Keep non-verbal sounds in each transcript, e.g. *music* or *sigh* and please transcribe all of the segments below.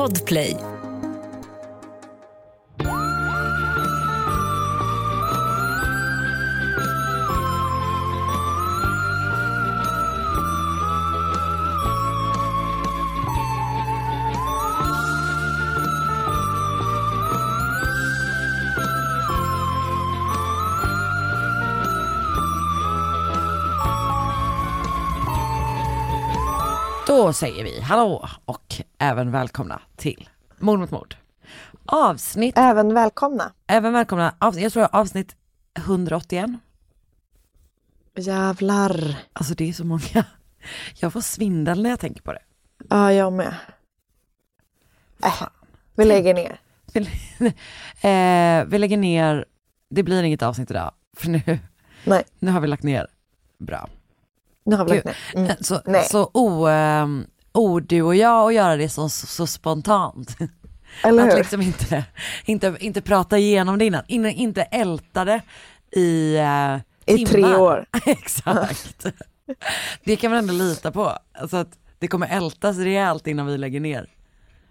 Podplay. Då säger vi hallå och även välkomna till Mord mot mord. Avsnitt, Även välkomna. även välkomna, avsnitt, jag tror avsnitt 181. Jävlar. Alltså det är så många. Jag får svindel när jag tänker på det. Ja, jag med. Äh, vi lägger ner. Vi, *laughs* eh, vi lägger ner, det blir inget avsnitt idag, för nu, Nej, nu har vi lagt ner. Bra. nu har vi lagt ner. Mm. Så, Nej. så o, ehm, o, du och jag och göra det så, så, så spontant. Eller Att hur? liksom inte, inte, inte prata igenom det innan, In, inte älta det i uh, I tre år. *laughs* Exakt. Det kan man ändå lita på. Alltså att det kommer ältas rejält innan vi lägger ner.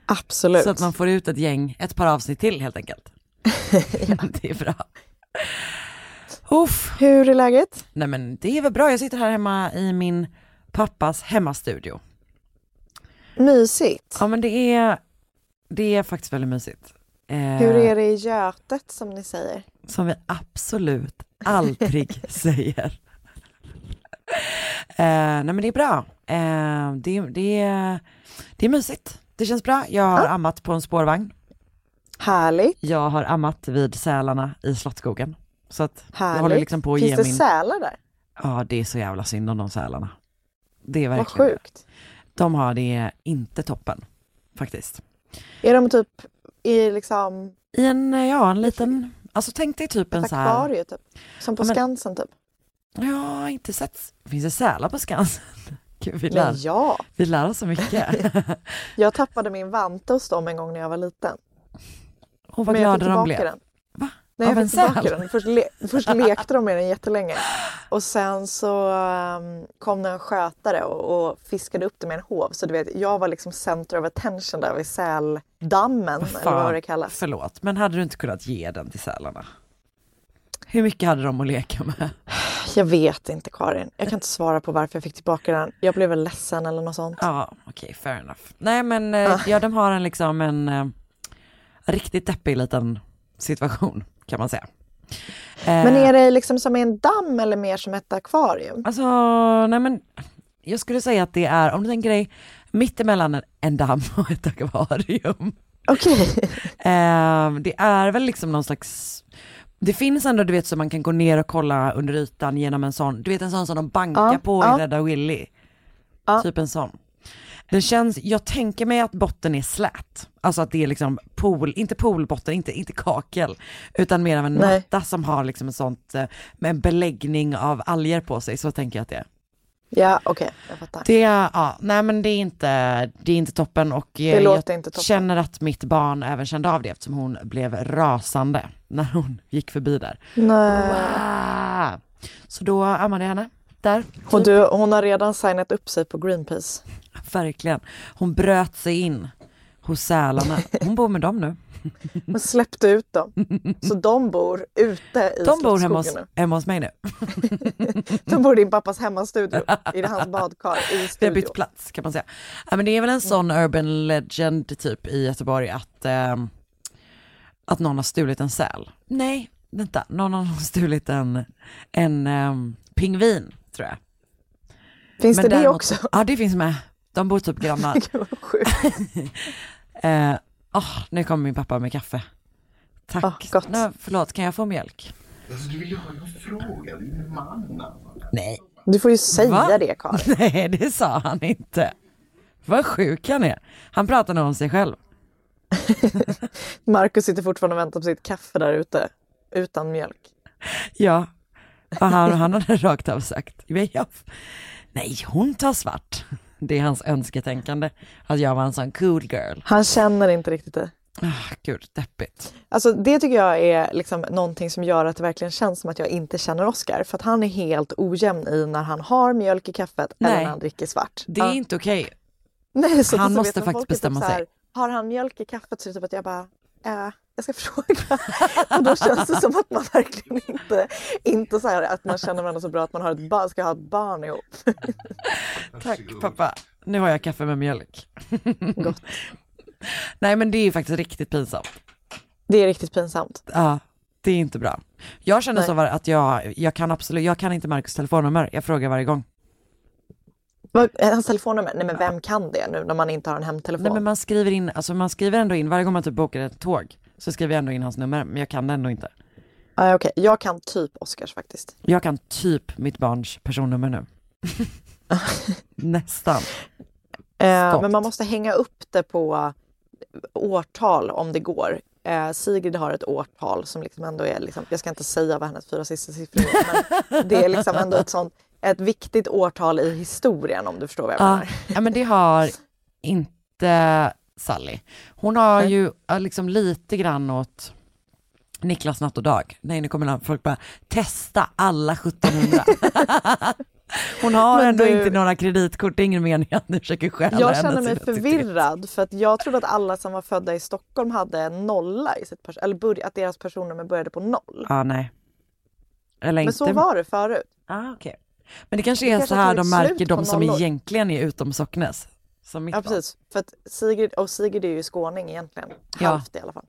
Absolut. Så att man får ut ett gäng, ett par avsnitt till helt enkelt. *laughs* Det är bra. Uff. Hur är läget? Nej men det är väl bra, jag sitter här hemma i min pappas hemmastudio. Mysigt. Ja men det är, det är faktiskt väldigt mysigt. Eh, Hur är det i Götet som ni säger? Som vi absolut aldrig *laughs* säger. Eh, nej men det är bra. Eh, det, det, är, det är mysigt. Det känns bra. Jag har Ja. ammat på en spårvagn. Härligt. Jag har ammat vid sälarna i Slottsskogen. Så att jag Härligt. håller liksom på att Finns ge det min... sälar där? Ja det är så jävla synd om de sälarna. Det är Vad verkligen det. sjukt. De har det inte toppen. Faktiskt. Är de typ i liksom I en, ja en liten, alltså tänk dig typ en så här. akvarie typ? Som på Ja, men- Skansen typ? Har inte sett, finns det sälar på Skansen? *laughs* Gud, vi, lär, Men ja, vi lär oss så mycket. *laughs* jag tappade min vante hos dem en gång när jag var liten. Och vad glada de blev. den. Nej, Av jag fick tillbaka den. Först, le- först *laughs* lekte de med den jättelänge. Och sen så um, kom det en skötare och, och fiskade upp det med en hov. Så du vet, jag var liksom center of attention där vid säldammen, Vad eller fan? vad det kallas. Förlåt, men hade du inte kunnat ge den till sälarna? Hur mycket hade de att leka med? *sighs* Jag vet inte Karin. Jag kan inte svara på varför jag fick tillbaka den. Jag blev väl ledsen eller något sånt. Ja, okej, fair enough. Nej men, eh, Ah. ja de har en liksom en eh, riktigt deppig liten situation kan man säga. Eh, Men är det liksom som en damm eller mer som ett akvarium? Alltså, nej men jag skulle säga att det är, om du tänker dig mittemellan en, damm och ett akvarium. Okej. *laughs* Eh, det är väl liksom någon slags, det finns ändå du vet så man kan gå ner och kolla under ytan genom en sån, du vet en sån som de bankar Ja, på ja. i Rädda Willy. Ja. Typ en sån. Den känns, jag tänker mig att botten är slät. Alltså att det är liksom pool, inte poolbotten, inte, inte kakel, utan mer av en Nej. matta som har liksom en sånt, eh, med en beläggning av alger på sig, så tänker jag att det är. Ja, okej. jag fattar. Det, ja, nej men det är inte, det är inte toppen och eh, Det jag inte toppen. känner att mitt barn även kände av det eftersom hon blev rasande när hon gick förbi där. Nej. Wow. Så då ammade jag henne där. Och du, hon har redan signat upp sig på Greenpeace. *laughs* Verkligen. Hon bröt sig in hos sälarna. Hon bor med dem nu. Hon släppte ut dem. Så de bor ute i De bor hemma hos, hemma hos mig nu. *laughs* De bor i din pappas hemmastudio. I hans badkar i Vi har bytt plats kan man säga. Ja, men det är väl en sån urban legend typ i Göteborg att, ehm, att någon har stulit en säl. Nej, vänta, någon har stulit en, en ehm, pingvin tror jag. Finns Men det det däremot- också? Ja det finns med. De bor typ grannar. *laughs* Gud vad sjukt. *laughs* eh, åh, nu kommer min pappa med kaffe. Tack. Åh, gott. Nej, förlåt, kan jag få mjölk? Alltså, du vill ju ha en fråga, det är ju man. Nej. Du får ju säga Va? det Karin. *laughs* Nej, det sa han inte. Vad sjuk han är. Han pratar nog om sig själv. Markus sitter fortfarande och väntar på sitt kaffe där ute. Utan mjölk. Ja, och han, han hade rakt av sagt, *laughs* "Men jag- nej hon tar svart. Det är hans önsketänkande, att jag var en sån cool girl. Han känner inte riktigt det. Ah, gud, deppigt. Alltså det tycker jag är liksom någonting som gör att det verkligen känns som att jag inte känner Oscar. För att han är helt ojämn i när han har mjölk i kaffet eller Nej. när han dricker svart. Det är Ja. inte okej. Nej, så han så måste faktiskt typ bestämma här, sig. har han mjölk i kaffet så är det typ att jag bara, eh, jag ska *laughs* fråga. och då känns det som att man verkligen inte, inte så här att man känner varandra så bra att man har ett barn, ska ha ett barn ihop. *laughs* Tack pappa. Nu har jag kaffe med mjölk. *laughs* Gott. Nej men det är ju faktiskt riktigt pinsamt. Det är riktigt pinsamt. Ja, det är inte bra. Jag känner Nej. så att jag, jag kan absolut, jag kan inte Marcus telefonnummer. Jag frågar varje gång. Är hans telefonnummer? Nej men vem kan det nu när man inte har en hemtelefon? Nej men man skriver in, alltså man skriver ändå in, varje gång man typ bokar ett tåg så skriver jag ändå in hans nummer, men jag kan det ändå inte. ah, okej. Jag kan typ Oscars faktiskt. Jag kan typ mitt barns personnummer nu. *laughs* Nästan. Eh, men man måste hänga upp det på årtal om det går. Eh, Sigrid har ett årtal som liksom ändå är, liksom, jag ska inte säga vad hennes fyra sista siffror är, men det är liksom ändå ett sånt, ett viktigt årtal i historien om du förstår vad jag Ja, menar. ja men det har inte Sally. Hon har ju liksom lite grann åt Niklas natt och dag. Nej nu kommer folk bara testa alla 1700. *laughs* Hon har Men ändå du- inte några kreditkort, det är ingen mening att ni försöker stjäla Jag känner mig förvirrad för att jag trodde att alla som var födda i Stockholm hade en nolla i sitt eller att deras personnummer började på noll. Ja nej. Eller Men inte. så var det förut. Ah, okej. Men det kanske Det är kanske så här de märker de som nollor. egentligen är utom Socknes. Som mitt Ja barn. precis. För att Sigrid, och Sigrid är ju skåning egentligen. Ja. Halvt i alla fall.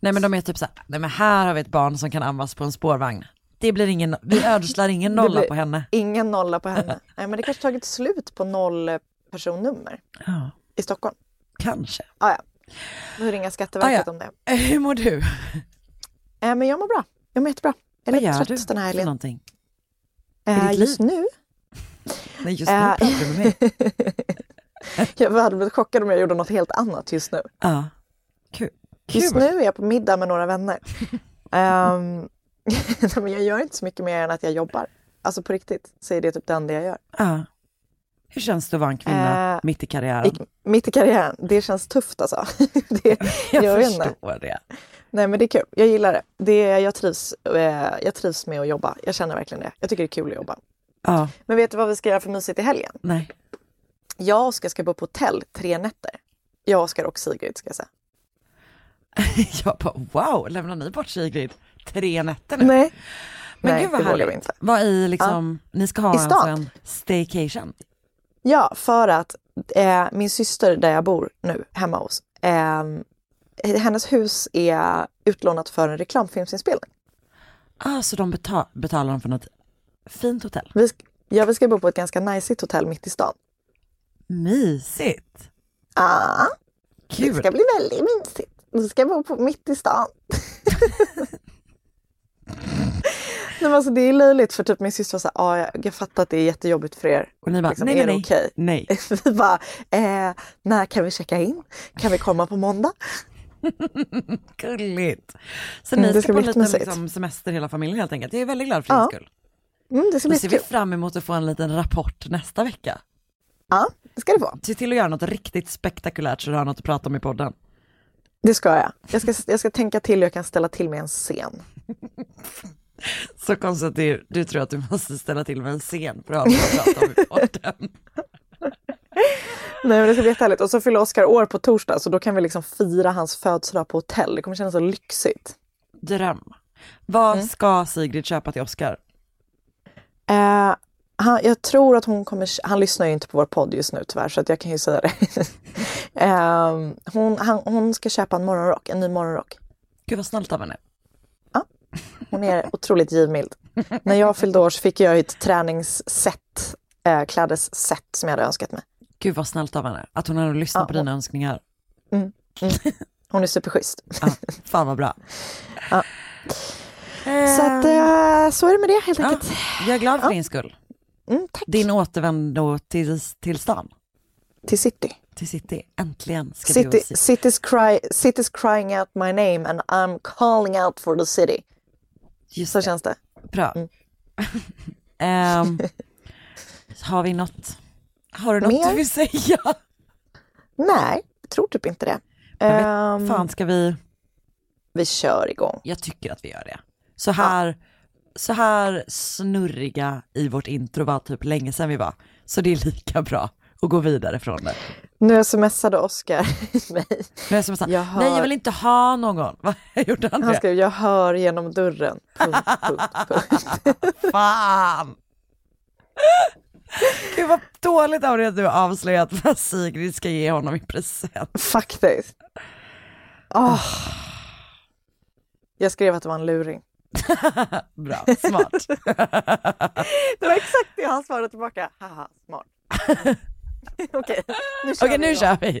Nej men de är typ så här, nej men här har vi ett barn som kan ammas på en spårvagn. Det blir ingen, vi *laughs* ödslar ingen nolla på henne. Ingen nolla på henne. *laughs* Nej men det kanske tagit slut på noll eh, personnummer Ja, i Stockholm. kanske. Ah, ja. Får ringa Skatteverket Ah, om det. Eh, Hur mår du? Eh, men jag mår bra. Jag mår jättebra. Jag är Vad lite trött du den här helgen. någonting? Eh, just nu? *laughs* Nej just nu Eh, pratar du med mig. *laughs* jag hade blivit chockad om jag gjorde något helt annat just nu. Ja, kul. Just nu är jag på middag med några vänner. *laughs* *laughs* Nej, men jag gör inte så mycket mer än att jag jobbar. Alltså på riktigt så är det typ det enda jag gör. Ja. Hur känns det att vara en kvinna Eh, mitt i karriären? I, mitt i karriären, det känns tufft alltså. det, jag jag vet inte. förstår det. Nej men det är kul, jag gillar det. det jag, trivs, eh, jag trivs med att jobba, jag känner verkligen det. Jag tycker det är kul att jobba. Ja, Men vet du vad vi ska göra för mysigt i helgen? nej. Jag och Oskar ska bo på hotell tre nätter. Jag, Oskar och Sigrid ska jag säga. *laughs* Jag bara wow, lämnar ni bort Sigrid tre nätter nu? Nej, Men Nej gud vad härligt. inte. Vad i liksom, ni ska ha I stan. alltså en staycation? Ja, för att eh, min syster där jag bor nu, hemma hos, eh, hennes hus är utlånat för en reklamfilmsinspelning. Ah, så de betal, betalar de för något fint hotell? Vi, ja, vi ska bo på ett ganska najsigt hotell mitt i stan. Mysigt. Det Kul. ska bli väldigt mysigt. Vi ska bo på mitt i stan. *laughs* Nej, alltså, det är löjligt för typ min syster här, ah, jag, jag fattar att det är jättejobbigt för er. Och ni bara, Liksom, nej, är nej, det okej? nej. *laughs* Vi bara, eh, när kan vi checka in? Kan vi komma på måndag? *laughs* Gulligt. Så Mm, ni det ska ska på en liten liksom, semester hela familjen helt enkelt. Jag är väldigt glad för din Ja. skull. Mm, det ska Då bli ser vi fram emot att få en liten rapport nästa vecka. Ja, det ska det få. Se till att göra något riktigt spektakulärt så du har något att prata om i podden. Det ska jag. Jag ska, jag ska tänka till hur jag kan ställa till med en scen. *laughs* Så konstigt att du, du tror att du måste ställa till med en scen för att ha något att prata om i podden. *laughs* Nej, men det ska bli jättehärligt. Och så fyller Oskar år på torsdag så då kan vi liksom fira hans födelsedag på hotell. Det kommer kännas så lyxigt. Dröm. Vad Mm. ska Sigrid köpa till Oscar? Eh, han, jag tror att hon kommer, han lyssnar ju inte på vår podd just nu tyvärr så att jag kan ju säga det. *laughs* eh, hon, han, hon ska köpa en morgonrock, en ny morgonrock. Gud vad snällt av henne. Hon är otroligt givmild. När jag fyllde år så fick jag ett träningsset, eh, klädesset som jag hade önskat mig. Gud vad snällt av henne. Att hon har lyssnat Ja, på dina önskningar. Hon är superschysst. *laughs* Ja, fan vad bra. Ja. Så att eh, så är det med det helt ja, enkelt. jag är glad för Ja. din skull. Mm. Din återvändo till, till stan, Till city. till city. Äntligen ska City, du Sigrid. city's, cry, city's crying out my name and I'm calling out for the city. Just Så det. känns det. Bra. Mm. *laughs* Ehm, har vi något? Har du något Mer? du vill säga? Nej, jag tror typ inte det. Vet, Ehm, Fan ska vi? Vi kör igång. Jag tycker att vi gör det. Så här, så här snurriga i vårt intro var typ länge sedan vi var. Så det är lika bra att gå vidare från det. Nu smsade Oskar *laughs* mig. Nu här, Jag hör- Nej jag vill inte ha någon. *laughs* Vad gjorde han Han skrev, jag hör genom dörren. *laughs* Punkt, punkt, punkt. Fan! Gud vad dåligt av dig att du avslöjat vad Sigrid ska ge honom i present. Faktiskt. Åh. Jag skrev att det var en luring. *laughs* Bra, smart. *laughs* Det var exakt det han svarade tillbaka. Haha, smart. *laughs* Okej, nu kör Okej vi nu då. kör vi.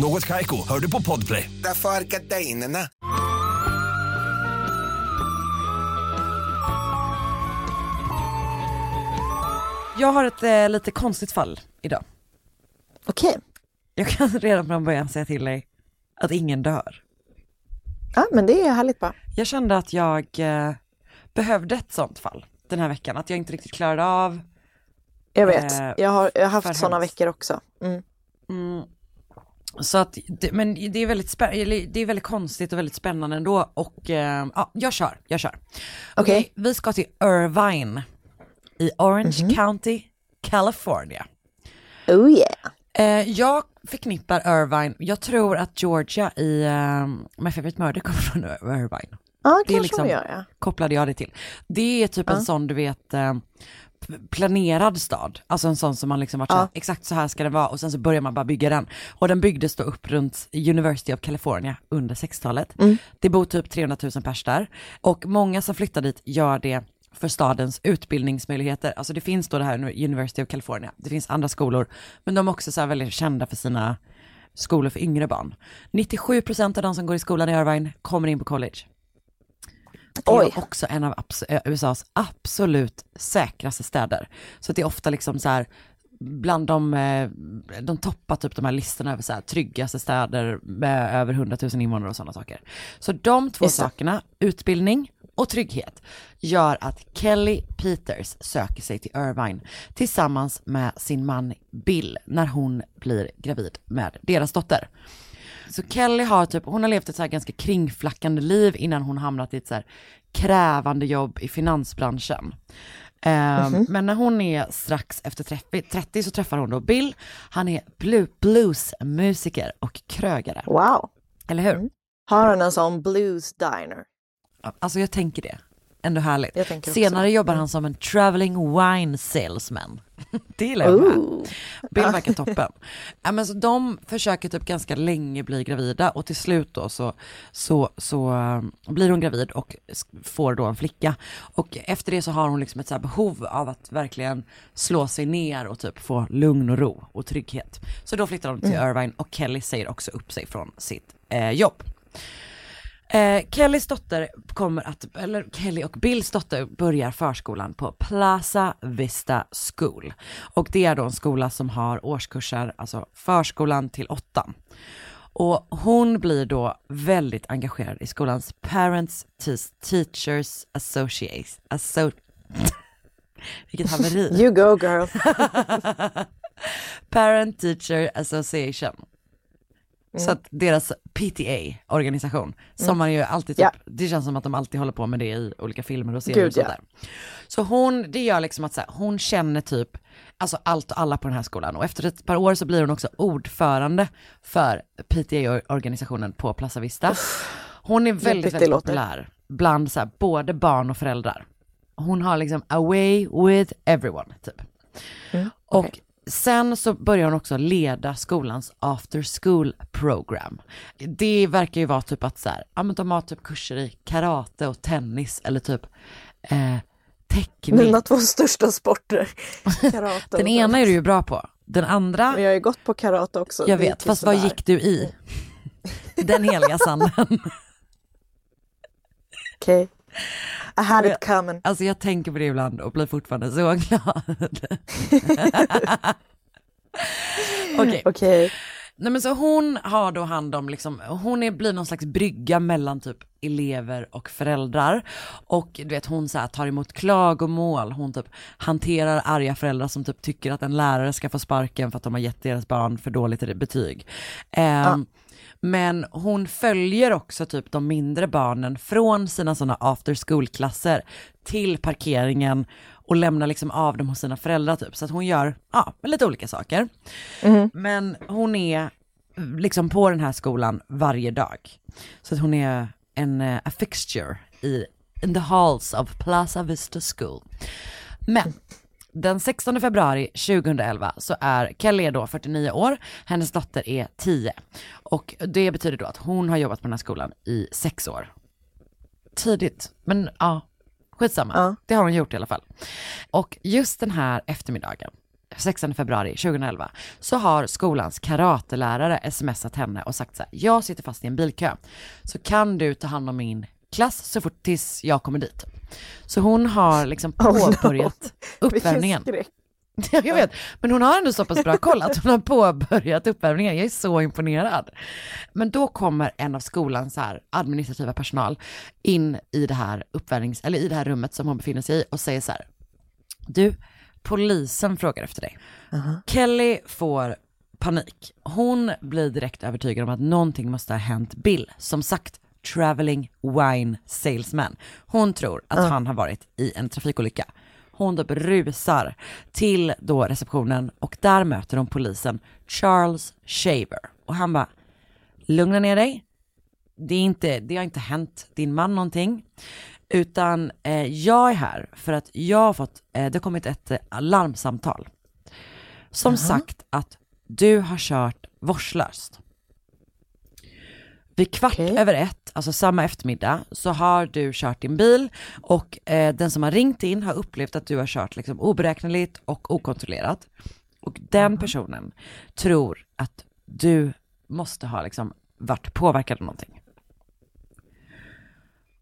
Något Kaiko, hör du på Podplay. Därför är gardinerna. Jag har ett eh, lite konstigt fall idag. Okej, Jag kan *laughs* redan från början säga till dig att ingen dör. ja, men det är härligt bara. Jag kände att jag eh, behövde ett sånt fall den här veckan, att jag inte riktigt klarade av. Jag vet, Eh, jag har, jag har för haft sådana hemskt. veckor också. Mm. Så att, men det är, väldigt det är väldigt konstigt och väldigt spännande ändå och eh, ja, jag kör, jag kör. Okej. vi ska till Irvine i Orange County, California. Oh yeah. Eh, jag förknippar Irvine, jag tror att Georgia i uh, My Favorite Murder kommer från Irvine. Ja, Det kanske liksom- gör ja. kopplade jag det till. Det är typ en sån du vet eh, planerad stad, alltså en sån som man liksom varit så här, exakt så här ska den vara och sen så börjar man bara bygga den. Och den byggdes då upp runt University of California under 60-talet. Det bor typ 300 000 pers där och många som flyttar dit gör det för stadens utbildningsmöjligheter. Alltså det finns då det här University of California, det finns andra skolor, men de är också så här väldigt kända för sina skolor för yngre barn. 97% av de som går i skolan i Irvine kommer in på college. Det är Oj. också en av abs- eh, USAs absolut säkraste städer. Så det är ofta liksom så här, bland de, eh, de toppar typ de här listorna över så här tryggaste städer med över 100 000 invånare och sådana saker. Så de två Just det. sakerna, utbildning och trygghet, gör att Kelly Peters söker sig till Irvine tillsammans med sin man Bill när hon blir gravid med deras dotter. Så Kelly har typ, hon har levt ett så här ganska kringflackande liv innan hon hamnat i ett så här krävande jobb i finansbranschen. Ehm, Men när hon är strax efter 30, 30 så träffar hon då Bill. Han är blu- bluesmusiker och krögare. Wow. Eller hur? Har han en sån blues diner? Alltså jag tänker det. Ändå härligt. Senare jobbar han som en traveling wine salesman. *laughs* Det gillar jag med. Bill verkar *laughs* toppen. Ja, men så de försöker typ ganska länge bli gravida och till slut då så, så, så eh, blir hon gravid och får då en flicka. Och efter det så har hon liksom ett så behov av att verkligen slå sig ner och typ få lugn och ro och trygghet. Så då flyttar de till Irvine och Kelly säger också upp sig från sitt eh, jobb. Eh, Kellys dotter kommer att, eller Kelly och Bills dotter börjar förskolan på Plaza Vista School. Och det är då en skola som har årskurser, alltså förskolan till åttan. Och hon blir då väldigt engagerad i skolans Parents Te- Teachers Association. Asso *laughs* Vilket haveri. You go girl. *laughs* Parent Teacher Association. Så att deras PTA-organisation, som man ju alltid typ, Ja. det känns som att de alltid håller på med det i olika filmer och serier Gud, och sånt ja. där. Så hon, det gör liksom att så här, hon känner typ, alltså allt och alla på den här skolan och efter ett par år så blir hon också ordförande för PTA-organisationen på Plaza Vista. Hon är väldigt, väldigt populär bland så här, både barn och föräldrar. Hon har liksom a way with everyone, typ. Och sen så börjar hon också leda skolans after school program. Det verkar ju vara typ att så här, ja men de har typ kurser i karate och tennis eller typ eh, teckning. Mina två största sporter. *laughs* Karate Den ena är du ju bra på, den andra, Men jag har ju gått på karate också. jag vet, fast vad gick du i? Den heliga sanden. *laughs* Okej. I had it coming. Alltså jag tänker på det ibland och blir fortfarande så glad. *laughs* *laughs* Okej. Okej. Nej men så hon har då hand om liksom, hon är, blir någon slags brygga mellan typ elever och föräldrar. Och du vet hon så här tar emot klagomål, hon typ hanterar arga föräldrar som typ tycker att en lärare ska få sparken för att de har gett deras barn för dåligt betyg. Ehm, Men hon följer också typ de mindre barnen från sina sådana after school-klasser till parkeringen och lämnar liksom av dem hos sina föräldrar typ. Så att hon gör, ja, lite olika saker. Men hon är liksom på den här skolan varje dag. Så att hon är en eh, a fixture i in the halls of Plaza Vista School. Men den 16 februari 2011 så är Kelly då 49 år, hennes dotter är 10. Och det betyder då att hon har jobbat på den här skolan i sex år. Tidigt, men ja, skitsamma. Ja. Det har hon gjort i alla fall. Och just den här eftermiddagen, 16 februari 2011, så har skolans karatelärare smsat henne och sagt så här, jag sitter fast i en bilkö, så kan du ta hand om min klass så fort tills jag kommer dit. Så hon har liksom Oh no. påbörjat *laughs* uppvärmningen. *laughs* Jag vet, men hon har ändå så pass bra koll att hon har påbörjat uppvärmningen. Jag är så imponerad. Men då kommer en av skolans här administrativa personal in i det här uppvärmnings, eller i det här rummet som hon befinner sig i och säger så här. Du, polisen frågar efter dig. Kelly får panik. Hon blir direkt övertygad om att någonting måste ha hänt Bill. Som sagt, traveling wine salesman. Hon tror att han har varit i en trafikolycka. Hon typ rusar till då receptionen och där möter hon polisen Charles Shaver. Och han bara, lugna ner dig. Det, är inte, det har inte hänt din man någonting. Utan eh, jag är här för att jag har fått, eh, det har kommit ett eh, larmsamtal. Som sagt att du har kört vårdslöst. Vid kvart Okej. över ett, alltså samma eftermiddag, så har du kört din bil och eh, den som har ringt in har upplevt att du har kört liksom oberäkneligt och okontrollerat. Och den personen tror att du måste ha liksom varit påverkad av någonting.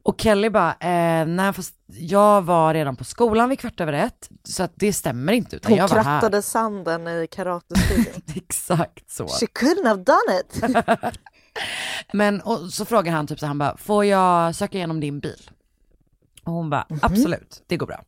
Och Kelly bara, eh, nej fast jag var redan på skolan vid kvart över ett, så att det stämmer inte utan Hon jag var här. krattade sanden i karatestudion. *laughs* Exakt så. She couldn't have done it. *laughs* Men och så frågar han typ så han bara, får jag söka igenom din bil? Och hon bara, absolut, det går bra.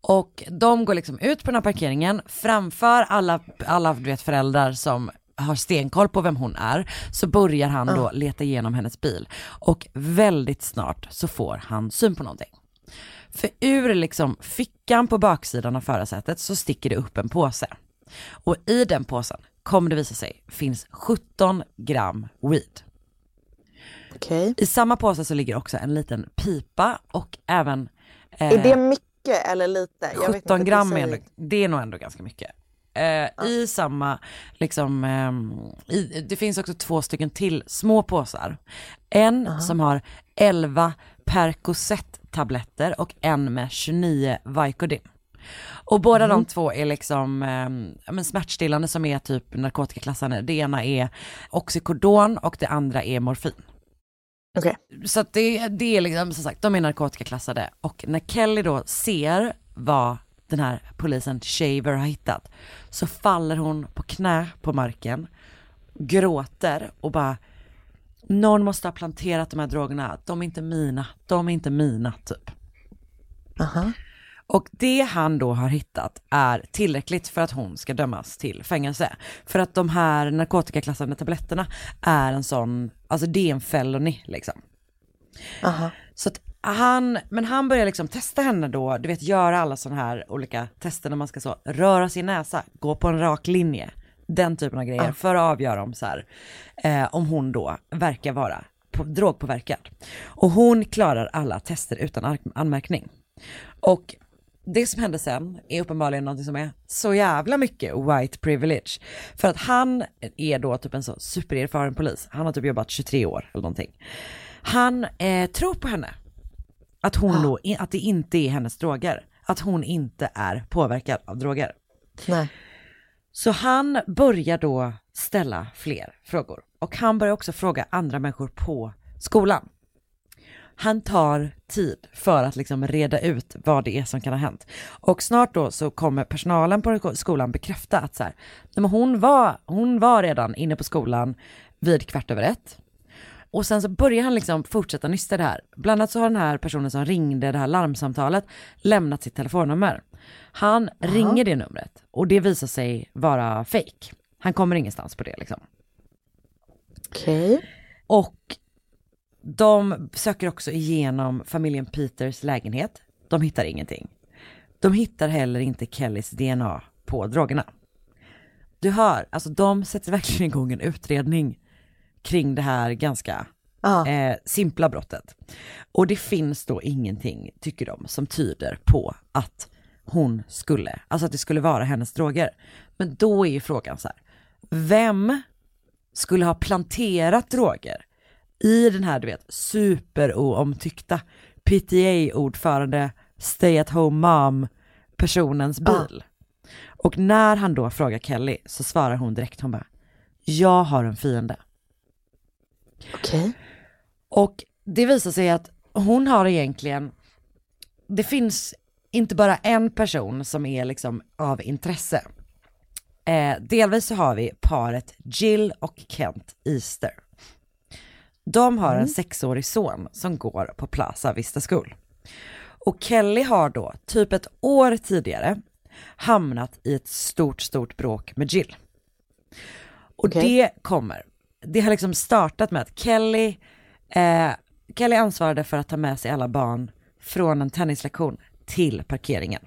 Och de går liksom ut på den här parkeringen, framför alla, alla du vet, föräldrar som har stenkoll på vem hon är, så börjar han då leta igenom hennes bil. Och väldigt snart så får han syn på någonting. För ur liksom fickan på baksidan av förarsätet så sticker det upp en påse. Och i den påsen, kommer det visa sig, finns 17 gram weed. Okej. I samma påse så ligger också en liten pipa och även eh, Är det mycket eller lite? Jag vet 17 inte, gram är ändå, det är nog ändå ganska mycket. Eh, I samma, liksom, ehm, i, det finns också två stycken till små påsar. En som har 11 Percocet-tabletter och en med 29 Vicodin. Och båda de två är liksom ja, men smärtstillande som är typ narkotikaklassande. Det ena är Oxycodon och det andra är morfin. Okej. Så att det, det är liksom, som sagt, de är narkotikaklassade. Och när Kelly då ser vad den här polisen Shaver har hittat, så faller hon på knä på marken, gråter och bara, någon måste ha planterat de här drogerna, de är inte mina, de är inte mina typ. Aha. Och det han då har hittat är tillräckligt för att hon ska dömas till fängelse. För att de här narkotikaklassade tabletterna är en sån, alltså det är en felony liksom. Aha. Så att han, men han börjar liksom testa henne då, du vet göra alla sådana här olika tester när man ska så röra sin näsa, gå på en rak linje, den typen av grejer för att avgöra om så här, eh, om hon då verkar vara på, drogpåverkad. Och hon klarar alla tester utan anmärkning. Och det som hände sen är uppenbarligen något som är så jävla mycket white privilege. För att han är då typ en så supererfaren polis, han har typ jobbat 23 år eller någonting. Han eh, tror på henne. Att hon då, att det inte är hennes droger. Att hon inte är påverkad av droger. Nej. Så han börjar då ställa fler frågor. Och han börjar också fråga andra människor på skolan. Han tar tid för att liksom reda ut vad det är som kan ha hänt. Och snart då så kommer personalen på skolan bekräfta att så här, men hon, var, hon var redan inne på skolan vid kvart över ett. Och sen så börjar han liksom fortsätta nysta det här. Bland annat så har den här personen som ringde det här larmsamtalet lämnat sitt telefonnummer. Han ringer det numret och det visar sig vara fake. Han kommer ingenstans på det liksom. Okej. Och de söker också igenom familjen Peters lägenhet. De hittar ingenting. De hittar heller inte Kellys DNA på drogerna. Du hör, alltså de sätter verkligen igång en utredning kring det här ganska eh, simpla brottet. Och det finns då ingenting, tycker de, som tyder på att hon skulle, alltså att det skulle vara hennes droger. Men då är ju frågan så här, vem skulle ha planterat droger i den här, du vet, superoomtyckta PTA-ordförande stay at home mom personens bil. Och när han då frågar Kelly så svarar hon direkt, hon bara, jag har en fiende. Okej. Och det visar sig att hon har egentligen, det finns inte bara en person som är liksom av intresse. Eh, delvis så har vi paret Jill och Kent Easter. De har en sexårig son som går på Plaza Vista School. Och Kelly har då, typ ett år tidigare, hamnat i ett stort, stort bråk med Jill. Och Okej. det kommer, det har liksom startat med att Kelly, eh, Kelly ansvarade för att ta med sig alla barn från en tennislektion till parkeringen.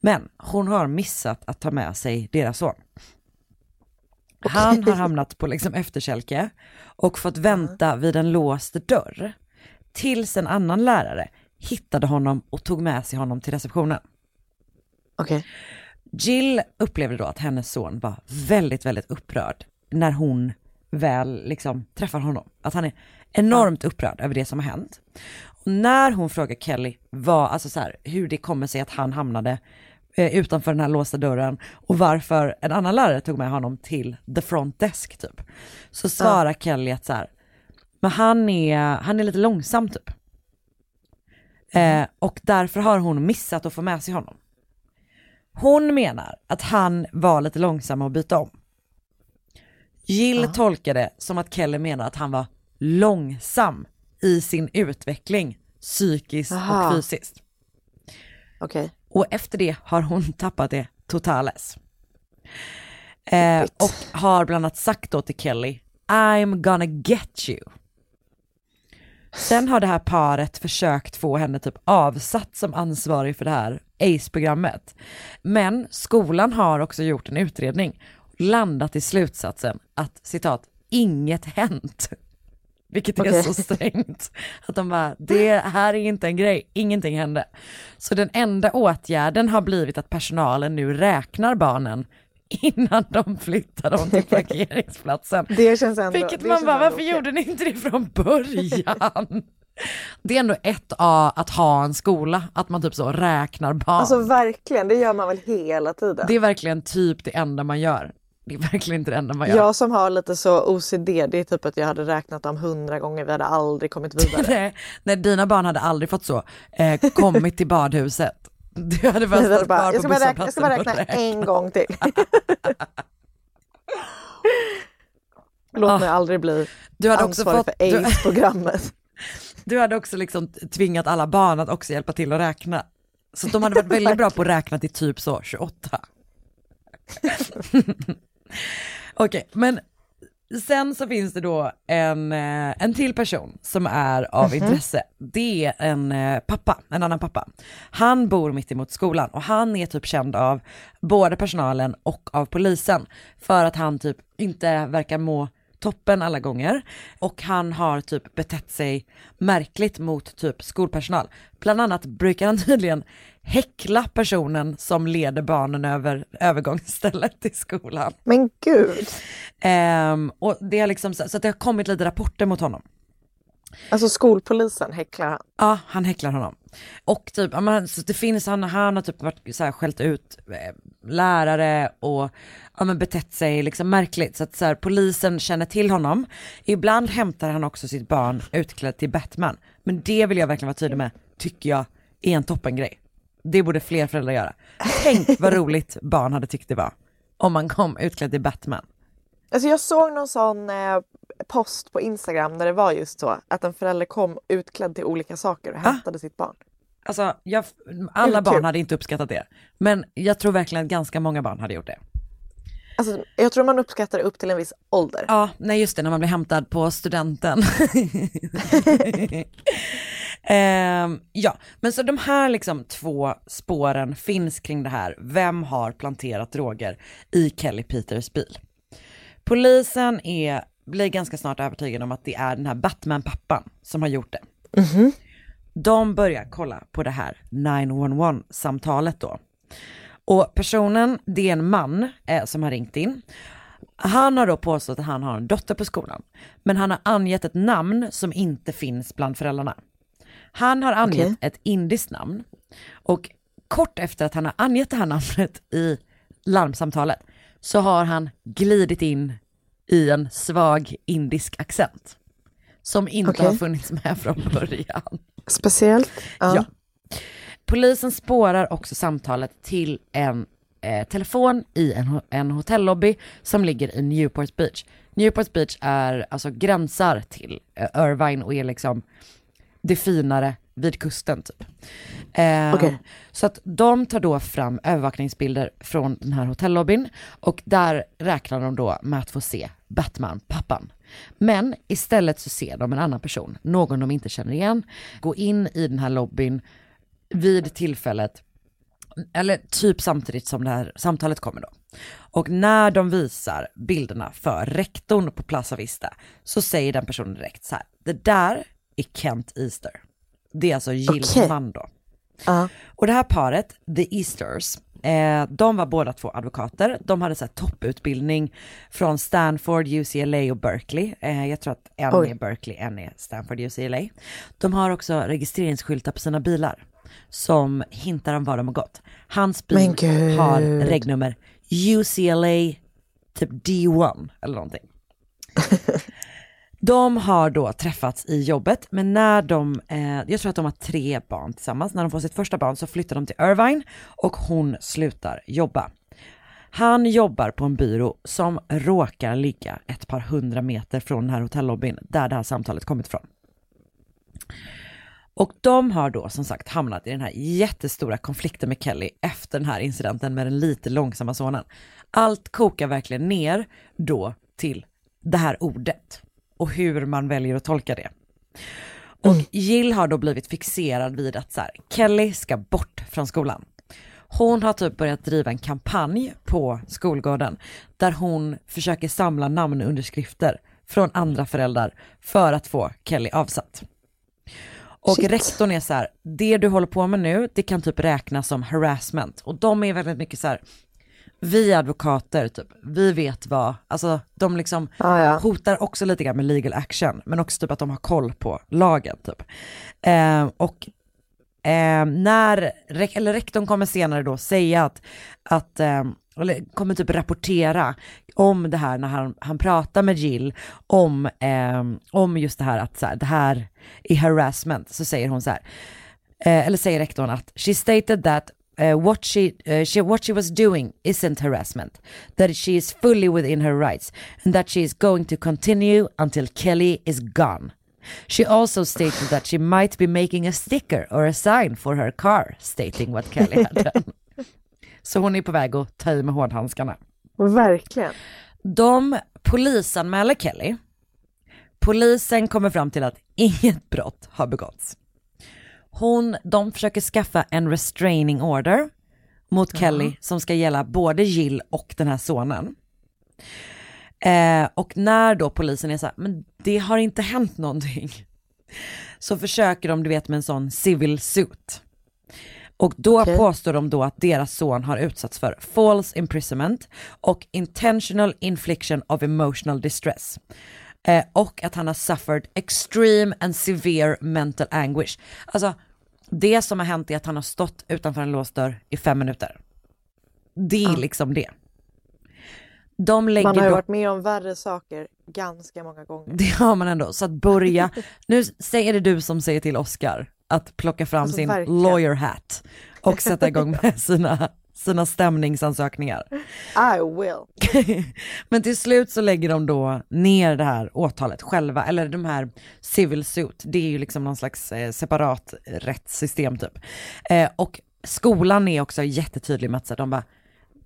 Men hon har missat att ta med sig deras son. Han har hamnat på liksom efterkälke och fått vänta vid en låst dörr tills en annan lärare hittade honom och tog med sig honom till receptionen. Okej. Jill upplevde då att hennes son var väldigt, väldigt upprörd när hon väl liksom träffar honom. Att han är enormt upprörd över det som har hänt. Och när hon frågar Kelly vad, alltså så här, hur det kommer sig att han hamnade eh, utanför den här låsta dörren och varför en annan lärare tog med honom till the front desk typ. Så svarar Kelly att så här, men han är, han är lite långsam typ. Eh, och därför har hon missat att få med sig honom. Hon menar att han var lite långsam att byta om. Jill tolkade som att Kelly menar att han var långsam i sin utveckling psykiskt Aha. och fysiskt. Okej. Och efter det har hon *laughs* tappat det totales. Eh, och har bland annat sagt då till Kelly, I'm gonna get you. Sen har det här paret försökt få henne typ avsatt som ansvarig för det här ACE-programmet. Men skolan har också gjort en utredning, landat i slutsatsen att citat, inget hänt. Vilket är Okej. så strängt. Att de bara, det här är inte en grej, ingenting hände. Så den enda åtgärden har blivit att personalen nu räknar barnen innan de flyttar dem till *laughs* parkeringsplatsen. Det känns ändå... Vilket man bara, varför okej. gjorde ni inte det från början? Det är ändå ett A att ha en skola, att man typ så räknar barn. Alltså verkligen, det gör man väl hela tiden. det är verkligen typ det enda man gör. Det är verkligen inte det enda man gör. Jag som har lite så OCD, det är typ att jag hade räknat dem hundra gånger, vi hade aldrig kommit vidare. *laughs* Nej, nej, dina barn hade aldrig fått så, eh, kommit till badhuset. Du hade bara stått kvar på räkna, jag ska bara busshållplatsen räkna och en gång till. *laughs* Låt Ah. mig aldrig bli Du hade också ansvarig fått, för du, AIDS-programmet. *laughs* du hade också liksom tvingat alla barn att också hjälpa till att räkna. Så de hade varit väldigt bra på att räkna till typ så 28. Okej, men sen så finns det då en, eh, en till person som är av intresse. Det är en eh, pappa, en annan pappa. Han bor mitt emot skolan och han är typ känd av både personalen och av polisen för att han typ inte verkar må toppen alla gånger och han har typ betett sig märkligt mot typ skolpersonal. Bland annat brukar han tydligen häckla personen som leder barnen över övergångsstället till skolan. Men gud. Ehm, och det har liksom, så så att det har kommit lite rapporter mot honom. Alltså skolpolisen häcklar han. Ja, han häcklar honom. Och typ, men, så det finns, han, han har typ varit så här, skällt ut eh, lärare och ja, men, betett sig liksom märkligt. Så att så här, polisen känner till honom. Ibland hämtar han också sitt barn utklädd till Batman. Men det vill jag verkligen vara tydlig med, tycker jag är en toppengrej. Det borde fler föräldrar göra. Tänk vad *laughs* roligt barn hade tyckt det var. Om man kom utklädd till Batman. Alltså jag såg någon sån eh, post på Instagram där det var just så att en förälder kom utklädd till olika saker och hämtade sitt barn. Alltså, jag, alla barn hade inte uppskattat det. Men jag tror verkligen att ganska många barn hade gjort det. Alltså, jag tror man uppskattar det upp till en viss ålder. Ja, nej just det, när man blir hämtad på studenten. *laughs* Ehm, ja, men så de här liksom två spåren finns kring det här. Vem har planterat droger i Kelly Peters bil? Polisen är, blir ganska snart övertygade om att det är den här Batman-pappan som har gjort det. De börjar kolla på det här 911-samtalet då. Och personen, det är en man eh, som har ringt in. Han har då påstått att han har en dotter på skolan, men han har angett ett namn som inte finns bland föräldrarna. Han har angett Okej. ett indiskt namn och kort efter att han har angett det här namnet i larmsamtalet så har han glidit in i en svag indisk accent som inte Okej. har funnits med från början. Speciellt. Ja. Ja. Polisen spårar också samtalet till en eh, telefon i en, en hotellobby som ligger i Newport Beach. Newport Beach är alltså gränsar till eh, Irvine och är liksom det finare vid kusten typ. Eh, Okej. Så att de tar då fram övervakningsbilder från den här hotellobbyn och där räknar de då med att få se Batman-pappan. Men istället så ser de en annan person, någon de inte känner igen, gå in i den här lobbyn vid tillfället, eller typ samtidigt som det här samtalet kommer då. Och när de visar bilderna för rektorn på Plaza Vista så säger den personen direkt så här, det där är Kent Easter. Det är alltså Jills Okej. man då. Ja. Och det här paret, The Easters, eh, de var båda två advokater. De hade så topputbildning från Stanford, UCLA och Berkeley. Eh, jag tror att en Oj. är Berkeley, en är Stanford, UCLA. De har också registreringsskyltar på sina bilar som hintar om var de har gått. Hans bil har regnummer UCLA typ D1 eller någonting. *laughs* De har då träffats i jobbet, men när de, eh, jag tror att de har tre barn tillsammans, när de får sitt första barn så flyttar de till Irvine och hon slutar jobba. Han jobbar på en byrå som råkar ligga ett par hundra meter från den här hotellobbyn där det här samtalet kommit ifrån. Och de har då som sagt hamnat i den här jättestora konflikten med Kelly efter den här incidenten med den lite långsamma sonen. Allt kokar verkligen ner då till det här ordet och hur man väljer att tolka det. Och Jill har då blivit fixerad vid att så här, Kelly ska bort från skolan. Hon har typ börjat driva en kampanj på skolgården där hon försöker samla namnunderskrifter från andra föräldrar för att få Kelly avsatt. Och Shit. rektorn är så här, det du håller på med nu, det kan typ räknas som harassment. Och de är väldigt mycket så här, vi är advokater, typ, vi vet vad, alltså de liksom Ja, ja. hotar också lite grann med legal action, men också typ att de har koll på lagen typ. Eh, och eh, när, eller rektorn kommer senare då säga att, att eh, eller kommer typ rapportera om det här när han, han pratar med Jill om, eh, om just det här att så här, det här är harassment, så säger hon så här, eh, eller säger rektorn att she stated that uh, what, she, uh, she, what she was doing isn't harassment, that she is fully within her rights and that she is going to continue until Kelly is gone. She also stated that she might be making a sticker or a sign for her car stating what Kelly had *laughs* done. Så hon är på väg att ta i med hårdhandskarna. Verkligen. De polisanmäler Kelly. Polisen kommer fram till att inget brott har begåtts. Hon, de försöker skaffa en restraining order mot Kelly som ska gälla både Jill och den här sonen. Eh, och när då polisen är så här, men det har inte hänt någonting. Så försöker de, du vet med en sån civil suit. Och då Okej. påstår de då att deras son har utsatts för false imprisonment och intentional infliction of emotional distress. Eh, och att han har suffered extreme and severe mental anguish. Alltså det som har hänt är att han har stått utanför en låst dörr i fem minuter. Det är liksom det. De lägger Man har ju varit med om värre saker ganska många gånger. det har man ändå. Så att börja, *laughs* nu säger det du som säger till Oscar att plocka fram Alltså, sin verkligen. lawyer hat och sätta igång *laughs* med sina, sina stämningsansökningar. I will. *laughs* Men till slut så lägger de då ner det här åtalet själva, eller de här civil suit, det är ju liksom någon slags eh, separat rättssystem typ. Eh, och skolan är också jättetydlig med att så de bara,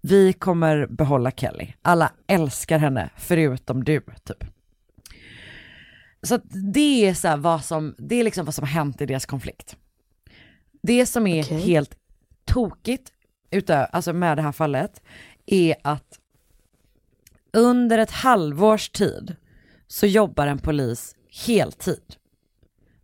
vi kommer behålla Kelly, alla älskar henne förutom du typ. Så att det är så vad som, det är liksom vad som har hänt i deras konflikt. Det som är Okej. helt tokigt utö- alltså med det här fallet är att under ett halvårs tid så jobbar en polis heltid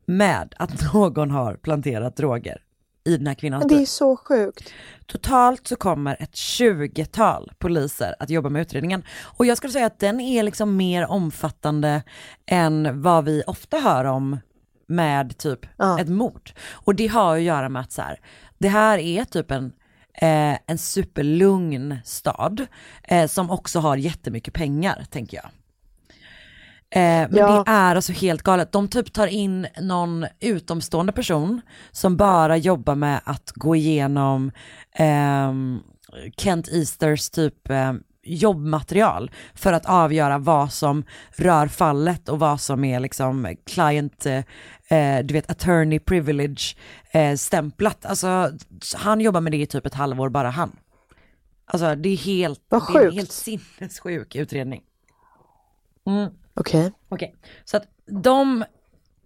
med att *laughs* någon har planterat droger i den här kvinnans det är så sjukt. Totalt så kommer ett 20-tal poliser att jobba med utredningen. Och jag skulle säga att den är liksom mer omfattande än vad vi ofta hör om med typ Ja. ett mord. Och det har att göra med att så här, det här är typ en, eh, en superlugn stad eh, som också har jättemycket pengar tänker jag. Eh, men Ja. det är alltså helt galet. De typ tar in någon utomstående person som bara jobbar med att gå igenom ehm, Kent Easters typ eh, jobbmaterial för att avgöra vad som rör fallet och vad som är liksom client, eh, du vet attorney privilege eh, stämplat. Alltså han jobbar med det i typ ett halvår, bara han. Alltså det är helt, det är en helt sinnessjuk utredning. Okej. Okej, så att de,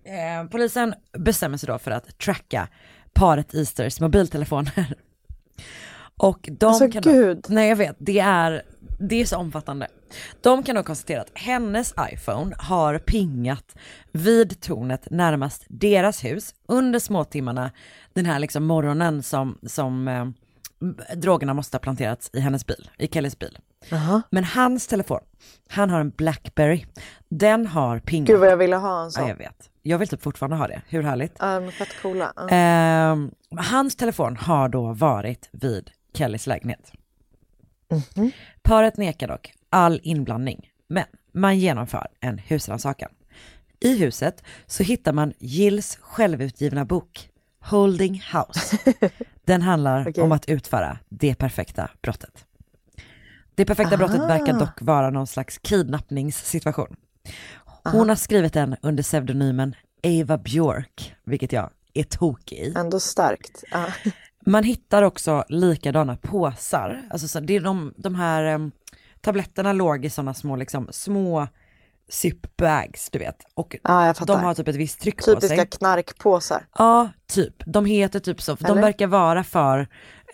eh, polisen bestämmer sig då för att tracka paret Easters mobiltelefoner. *laughs* Och de Alltså, kan gud. Då, nej jag vet, det är, det är så omfattande. De kan då konstatera att hennes iPhone har pingat vid tornet närmast deras hus under småtimmarna den här liksom morgonen som, som eh, drogerna måste ha planterats i hennes bil, i Kellys bil. Men hans telefon, han har en Blackberry, den har pingat. Gud vad jag ville ha en Ja, sån. jag vet. Jag vill typ fortfarande ha det. Hur härligt? Ja, men fett coola. Ja. Ehm, hans telefon har då varit vid Kellys lägenhet. Paret nekar dock all inblandning, men man genomför en husrannsakan. I huset så hittar man Gills självutgivna bok Holding House. *laughs* Den handlar Okej. om att utföra det perfekta brottet. Det perfekta brottet verkar dock vara någon slags kidnappningssituation. Hon har skrivit den under pseudonymen Ava Björk, vilket jag är tokig i. Ändå starkt. Ja. Man hittar också likadana påsar, alltså så, det är de, de här em, tabletterna låg i sådana små, liksom, små zip-bags, du vet. Och Ja, de har typ ett visst tryck på Typiska sig. knarkpåsar. Ja, typ. De heter typ så, för de Eller? verkar vara för,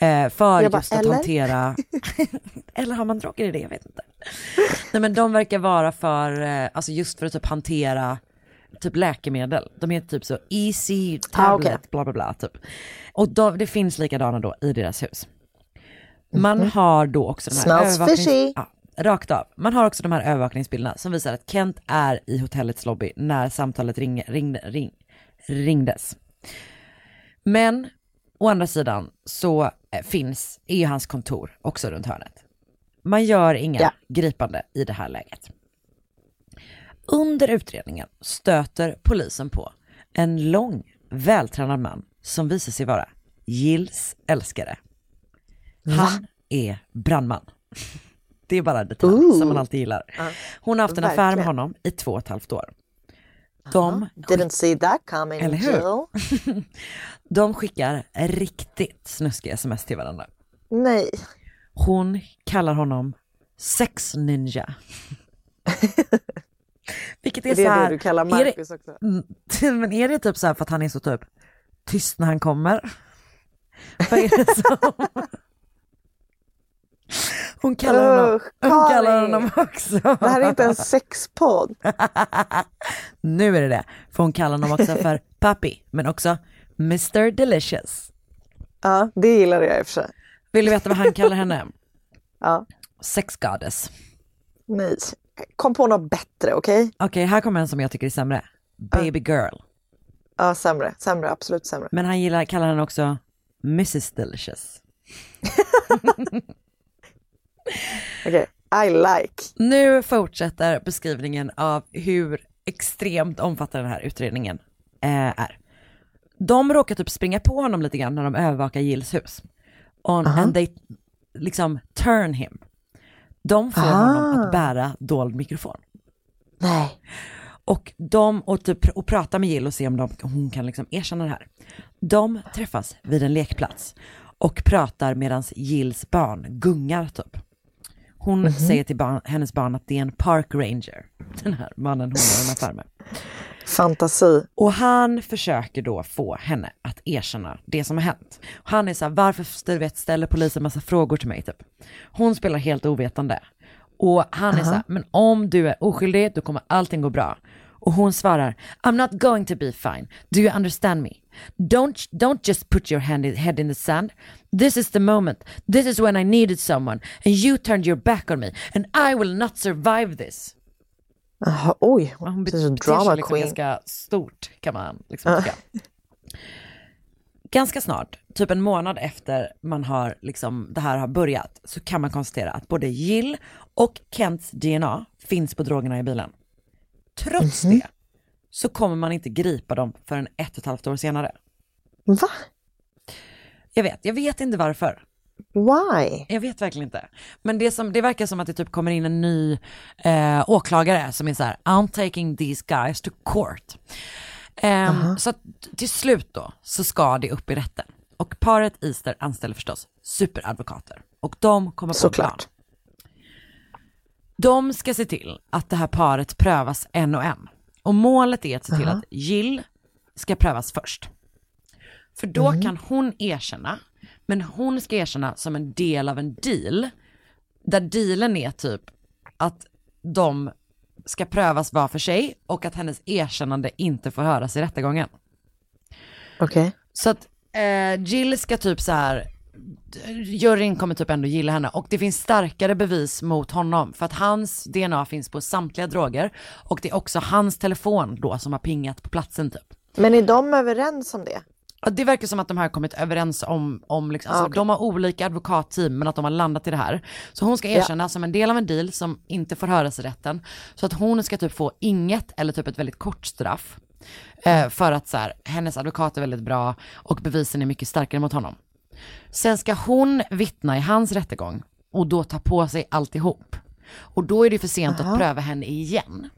eh, för bara, just att eller? hantera, *laughs* eller har man droger i det? Jag vet inte. Nej men de verkar vara för, eh, alltså just för att typ hantera typ läkemedel. De heter typ så easy tablet, Ah, okej. bla bla bla typ. Och då, det finns likadana då i deras hus. Man har då också de här Smells övervaknings- fishy. Ja, rakt av. Man har också de här övervakningsbilderna som visar att Kent är i hotellets lobby när samtalet ring, ring, ring, ringdes. Men å andra sidan så eh, finns, är ju hans kontor också runt hörnet. Man gör inga Ja. gripande i det här läget. Under utredningen stöter polisen på en lång, vältränad man som visar sig vara Gills älskare. Han är brandman. *laughs* Det är bara en detalj Ooh. som man alltid gillar. Hon har haft en affär med honom i två och ett halvt år. De, Didn't see that coming, Eller hur? *laughs* De skickar riktigt snuskiga sms till varandra. Nej. Hon kallar honom sex ninja. *laughs* Vilket är, Det så är här, det du kallar är det- Marcus också. Mm, *laughs* Men är det typ så här för att han är så typ tyst när han kommer? Vad är det som... *laughs* Hon kallar honom, Usch, hon kallar honom också. Det här är inte en *laughs* sexpodd. Nu är det det, för hon kallar honom också för Papi, men också Mr Delicious. Ja, det gillar jag i och för sig. Vill du veta vad han kallar henne? Ja. Sex goddess. Nej. Kom på något bättre, okej? Okej, här kommer en som jag tycker är sämre. Baby girl. Ja, sämre, sämre, absolut sämre. Men han gillar, kallar henne också Mrs Delicious. *laughs* Okej, I like. Nu fortsätter beskrivningen av hur extremt omfattande den här utredningen eh, är. De råkar typ springa på honom lite grann när de övervakar Gills hus. On, And they liksom turn him. De får honom att bära dold mikrofon. Nej. Och de, och, typ, och pratar med Jill och ser om de, hon kan liksom erkänna det här. De träffas vid en lekplats och pratar medan Jills barn gungar typ. Hon säger till barn, hennes barn att det är en park ranger, den här mannen hon har en affär med. Fantasi. Och han försöker då få henne att erkänna det som har hänt. Han är så här, varför du vet, ställer polisen massa frågor till mig typ. Hon spelar helt ovetande. Och han är så här, men om du är oskyldig då kommer allting gå bra. Och hon svarar, I'm not going to be fine. Do you understand me? Don't, don't just put your hand in, head in the sand. This is the moment. This is when I needed someone. And you turned your back on me. And I will not survive this. Jaha, oj, Hon beter är sig liksom ganska stort kan man liksom tycka. Ganska snart, typ en månad efter man har liksom, det här har börjat, så kan man konstatera att både Jill och Kents DNA finns på drogerna i bilen. Trots det så kommer man inte gripa dem förrän ett och ett halvt år senare. Va? Jag vet, jag vet inte varför. Why? Jag vet verkligen inte. Men det, som, det verkar som att det typ kommer in en ny eh, åklagare som är så här, I'm taking these guys to court. Ehm, Så att till slut då så ska det upp i rätten. Och paret Easter anställer förstås superadvokater. Och de kommer på en plan. Såklart. De ska se till att det här paret prövas en och en. Och målet är att se till att Jill ska prövas först. För då kan hon erkänna, men hon ska erkänna som en del av en deal. Där dealen är typ att de ska prövas var för sig och att hennes erkännande inte får höras i rättegången. Okej. Så att eh, Jill ska typ så här, juryn kommer typ ändå gilla henne och det finns starkare bevis mot honom för att hans DNA finns på samtliga droger och det är också hans telefon då som har pingat på platsen typ. Men är de överens om det? Ja, Det verkar som att de här har kommit överens om, om liksom, alltså, Ah, de har olika advokatteam men att de har landat i det här. Så hon ska erkänna som en del av en deal som inte får höras i rätten. Så att hon ska typ få inget eller typ ett väldigt kort straff. Eh, för att så här, hennes advokat är väldigt bra och bevisen är mycket starkare mot honom. Sen ska hon vittna i hans rättegång och då ta på sig alltihop. Och då är det för sent att pröva henne igen.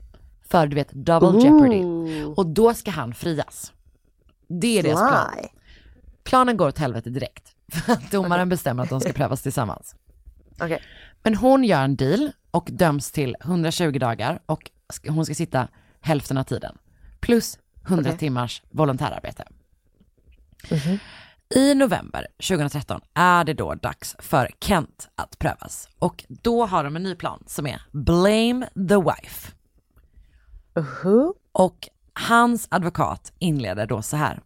För du vet, double jeopardy. Och då ska han frias. Det är deras plan. Planen går åt helvete direkt. *laughs* För att domaren bestämmer att de ska prövas tillsammans. Okej. Men hon gör en deal och döms till 120 dagar och hon ska sitta hälften av tiden. Plus 100 Okej. timmars volontärarbete. I november 2013 är det då dags för Kent att prövas. Och då har de en ny plan som är Blame the wife. Uh-huh. Och hans advokat inleder då så här.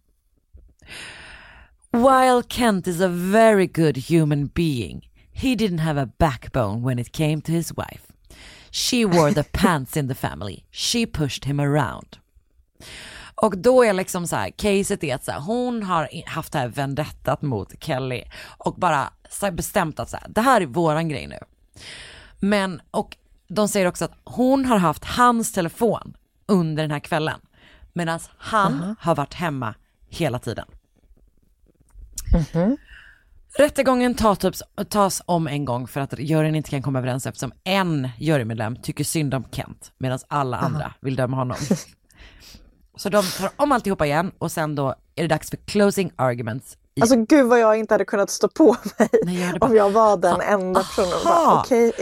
While Kent is a very good human being, he didn't have a backbone when it came to his wife. She wore the *laughs* pants in the family. She pushed him around. Och då är liksom så här, caset är att så här, hon har haft det här vendettat mot Kelly och bara så bestämt att så här, det här är våran grej nu. Men, och de säger också att hon har haft hans telefon under den här kvällen. Medan han har varit hemma hela tiden. Rättegången tar typ, tas om en gång för att juryn inte kan komma överens eftersom en jurymedlem tycker synd om Kent medan alla andra vill döma honom. Så de tar om alltihopa igen och sen då är det dags för closing arguments. I, Alltså gud vad jag inte hade kunnat stå på mig Nej, det bara. om jag var den enda personen. Okej,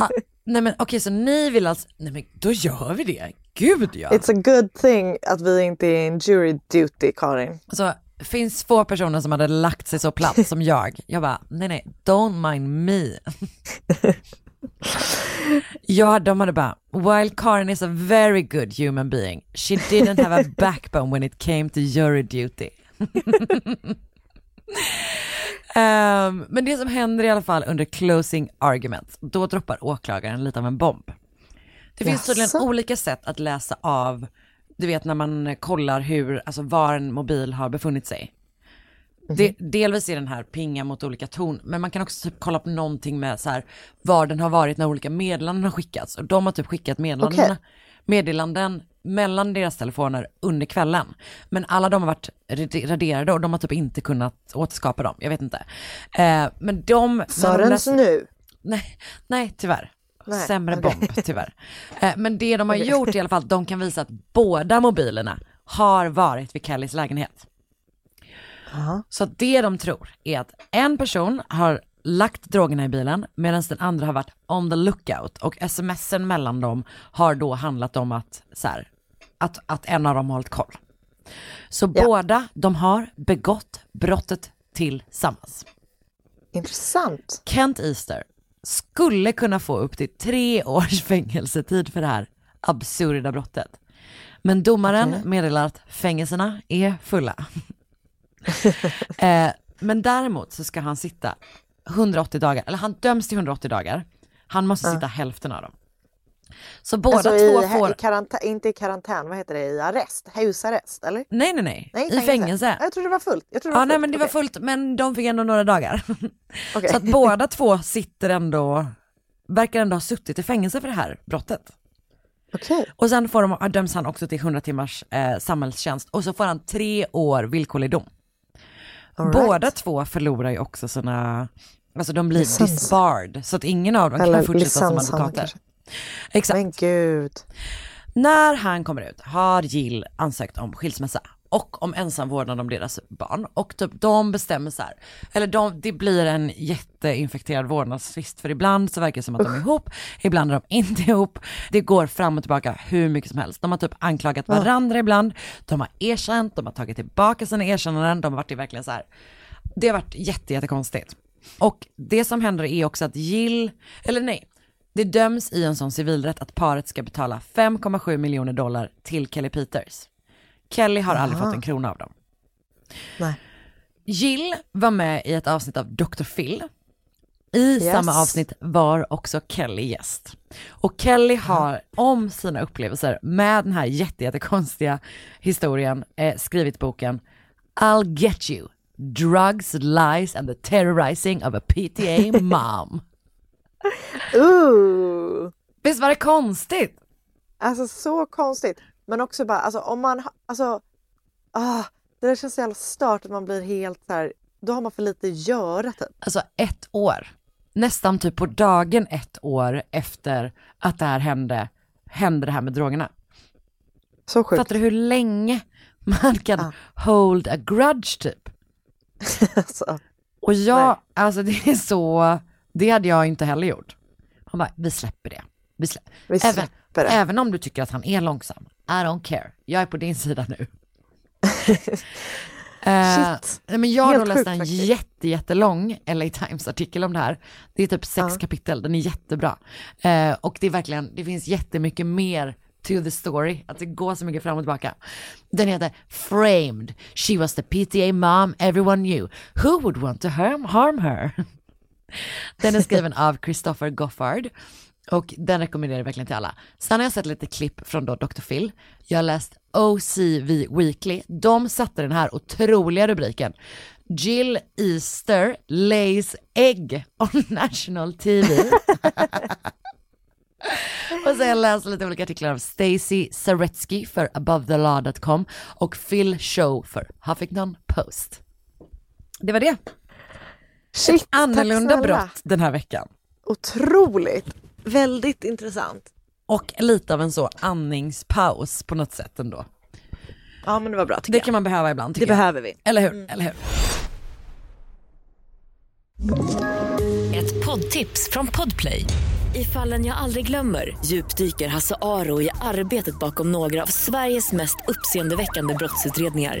ah, nej men okej så ni vill alltså, nej men då gör vi det. Gud ja. it's a good thing att vi inte är in jury duty Karin. Alltså, finns få personer som hade lagt sig så platt som *laughs* jag. Jag bara, nej nej, don't mind me. ja, de hade bara, while Karin is a very good human being, she didn't have a *laughs* backbone when it came to jury duty. Ehm, men det som händer i alla fall under closing arguments, då droppar åklagaren lite av en bomb. Det finns tydligen olika sätt att läsa av, du vet när man kollar hur, alltså var en mobil har befunnit sig. Det, delvis är den här pinga mot olika ton, men man kan också typ kolla på någonting med så här, var den har varit när olika meddelanden har skickats. Och de har typ skickat meddelanden, Okej. meddelanden mellan deras telefoner under kvällen. Men alla de har varit raderade och de har typ inte kunnat återskapa dem, jag vet inte. Eh, men de... de Sörens nu. Nej, nej tyvärr. Nej, Sämre okej. bomb tyvärr. Eh, men det de har gjort i alla fall, de kan visa att båda mobilerna har varit vid Kellys lägenhet. Aha. Så det de tror är att en person har lagt drogerna i bilen medan den andra har varit on the lookout och smsen mellan dem har då handlat om att, så här, att, att en av dem har hållit koll. Så Ja. båda de har begått brottet tillsammans. Intressant. Kent Easter skulle kunna få upp till tre års fängelsetid för det här absurda brottet. Men domaren Okej. meddelar att fängelserna är fulla. *laughs* eh, men däremot så ska han sitta 180 dagar, eller han döms till 180 dagar. Han måste sitta hälften av dem. Så båda alltså två i, får... i karantän, inte i karantän, vad heter det, i arrest? Husarrest, eller? Nej, nej, nej. Nej, I fängelse. Ja, Jag trodde det var fullt. Jag trodde Ja, var nej fullt. men det var Okej. fullt, men de fick ändå några dagar. *laughs* Okej. Så att båda två sitter ändå, verkar ändå ha suttit i fängelse för det här brottet. Okej. Och sen får de, döms han också till 100 timmars eh, samhällstjänst och så får han tre år villkorlig dom. Right. Båda två förlorar ju också sina, alltså de blir Licens. disbarred, så att ingen av dem Eller kan fortsätta som advokater. kanske. Exakt. Men gud. När han kommer ut har Jill ansökt om skilsmässa och om ensamvårdnad om deras barn och typ de bestämmer så här, eller de, det blir en jätteinfekterad vårdnadstvist för ibland så verkar det som att de är ihop, ibland är de inte ihop, det går fram och tillbaka hur mycket som helst. De har typ anklagat varandra ibland, de har erkänt, de har tagit tillbaka sina erkännanden, de har varit i verkligen så här, det har varit jätte, jättekonstigt. Och det som händer är också att Jill, eller nej, det döms i en sån civilrätt att paret ska betala 5,7 miljoner dollar till Kelly Peters. Kelly har aldrig fått en krona av dem. Nej. Jill var med i ett avsnitt av Dr. Phil. I Yes. samma avsnitt var också Kelly gäst. Och Kelly har om sina upplevelser med den här jätte, jättekonstiga historien eh, skrivit boken I'll get you, drugs, lies and the terrorizing of a PTA *laughs* mom. Ooh. Visst var det konstigt? Alltså så konstigt. Men också bara, alltså om man, alltså, ah, det där känns så jävla stört att man blir helt så här, då har man för lite att göra typ. Alltså ett år, nästan typ på dagen ett år efter att det här hände, hände det här med drogerna. Så sjukt. Fattar du hur länge man kan hold a grudge typ? *laughs* Alltså, Och jag, Nej. alltså det är så, det hade jag inte heller gjort. Han bara, vi släpper det. Vi, slä vi även, släpper det. även om du tycker att han är långsam, I don't care. Jag är på din sida nu. *laughs* Eh, Shit. nej, men jag har läst en faktiskt. jätte, jättelång LA Times-artikel om det här. Det är typ sex Ja. kapitel, den är jättebra. Eh, och det är verkligen, det finns jättemycket mer to the story, att det går så mycket fram och tillbaka. Den heter Framed, She was the PTA mom everyone knew. Who would want to harm, harm her? *laughs* *laughs* Den är skriven av Christopher Goffard och den rekommenderar jag verkligen till alla. Sen har jag sett lite klipp från då Dr. Phil. Jag har läst OCV Weekly. De satte den här otroliga rubriken. Jill Easter lays egg on *laughs* national TV. *laughs* och så har jag läst lite olika artiklar av Stacy Saretsky för AboveTheLaw.com och Phil Show för Huffington Post. Det var det. Shit, tack Annorlunda brott den här veckan. Otroligt. Väldigt intressant. Och lite av en så andningspaus på något sätt ändå. Ja men det var bra tycker Det jag. kan man behöva ibland Det jag. behöver vi. Eller hur? Eller hur? Ett poddtips från Podplay. I fallen jag aldrig glömmer djupdyker Hasse Aro i arbetet bakom några av Sveriges mest uppseendeväckande brottsutredningar.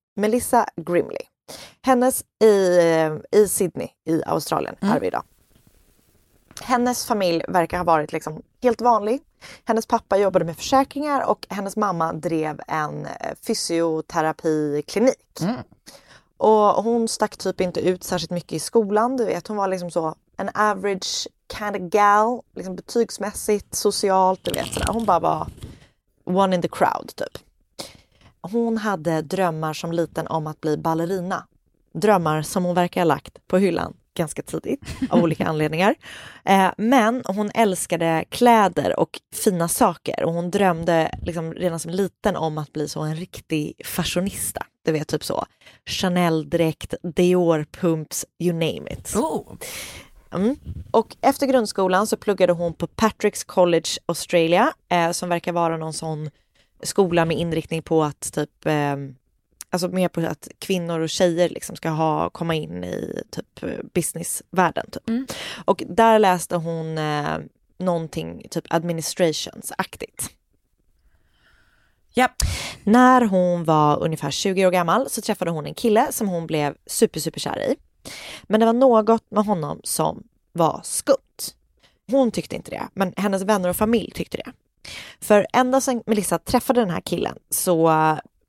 Melissa Grimley. Hennes i, i Sydney i Australien är vi idag. Hennes familj verkar ha varit liksom helt vanlig. Hennes pappa jobbade med försäkringar och hennes mamma drev en eh, fysioterapiklinik. Och hon stack typ inte ut särskilt mycket i skolan. Du vet, hon var liksom så en average kind of gal. Liksom betygsmässigt, socialt, du vet sådär. Hon bara var one in the crowd typ. Hon hade drömmar som liten om att bli ballerina. Drömmar som hon verkar ha lagt på hyllan ganska tidigt av *laughs* olika anledningar. Eh, men hon älskade kläder och fina saker och hon drömde liksom redan som liten om att bli så en riktig fashionista. Du vet typ så Chanel-dräkt, Dior-pumps, you name it. Oh. Mm. Och efter grundskolan så pluggade hon på Patrick's College Australia eh, som verkar vara någon sån skola med inriktning på att typ eh, Alltså mer på att kvinnor och tjejer liksom ska ha, komma in i typ eh, businessvärlden. Typ. Och där läste hon eh, någonting typ administrationsaktigt. Japp. När hon var ungefär 20 år gammal så träffade hon en kille som hon blev super, super kär i. Men det var något med honom som var skumt. Hon tyckte inte det, men hennes vänner och familj tyckte det. För ända sedan Melissa träffade den här killen så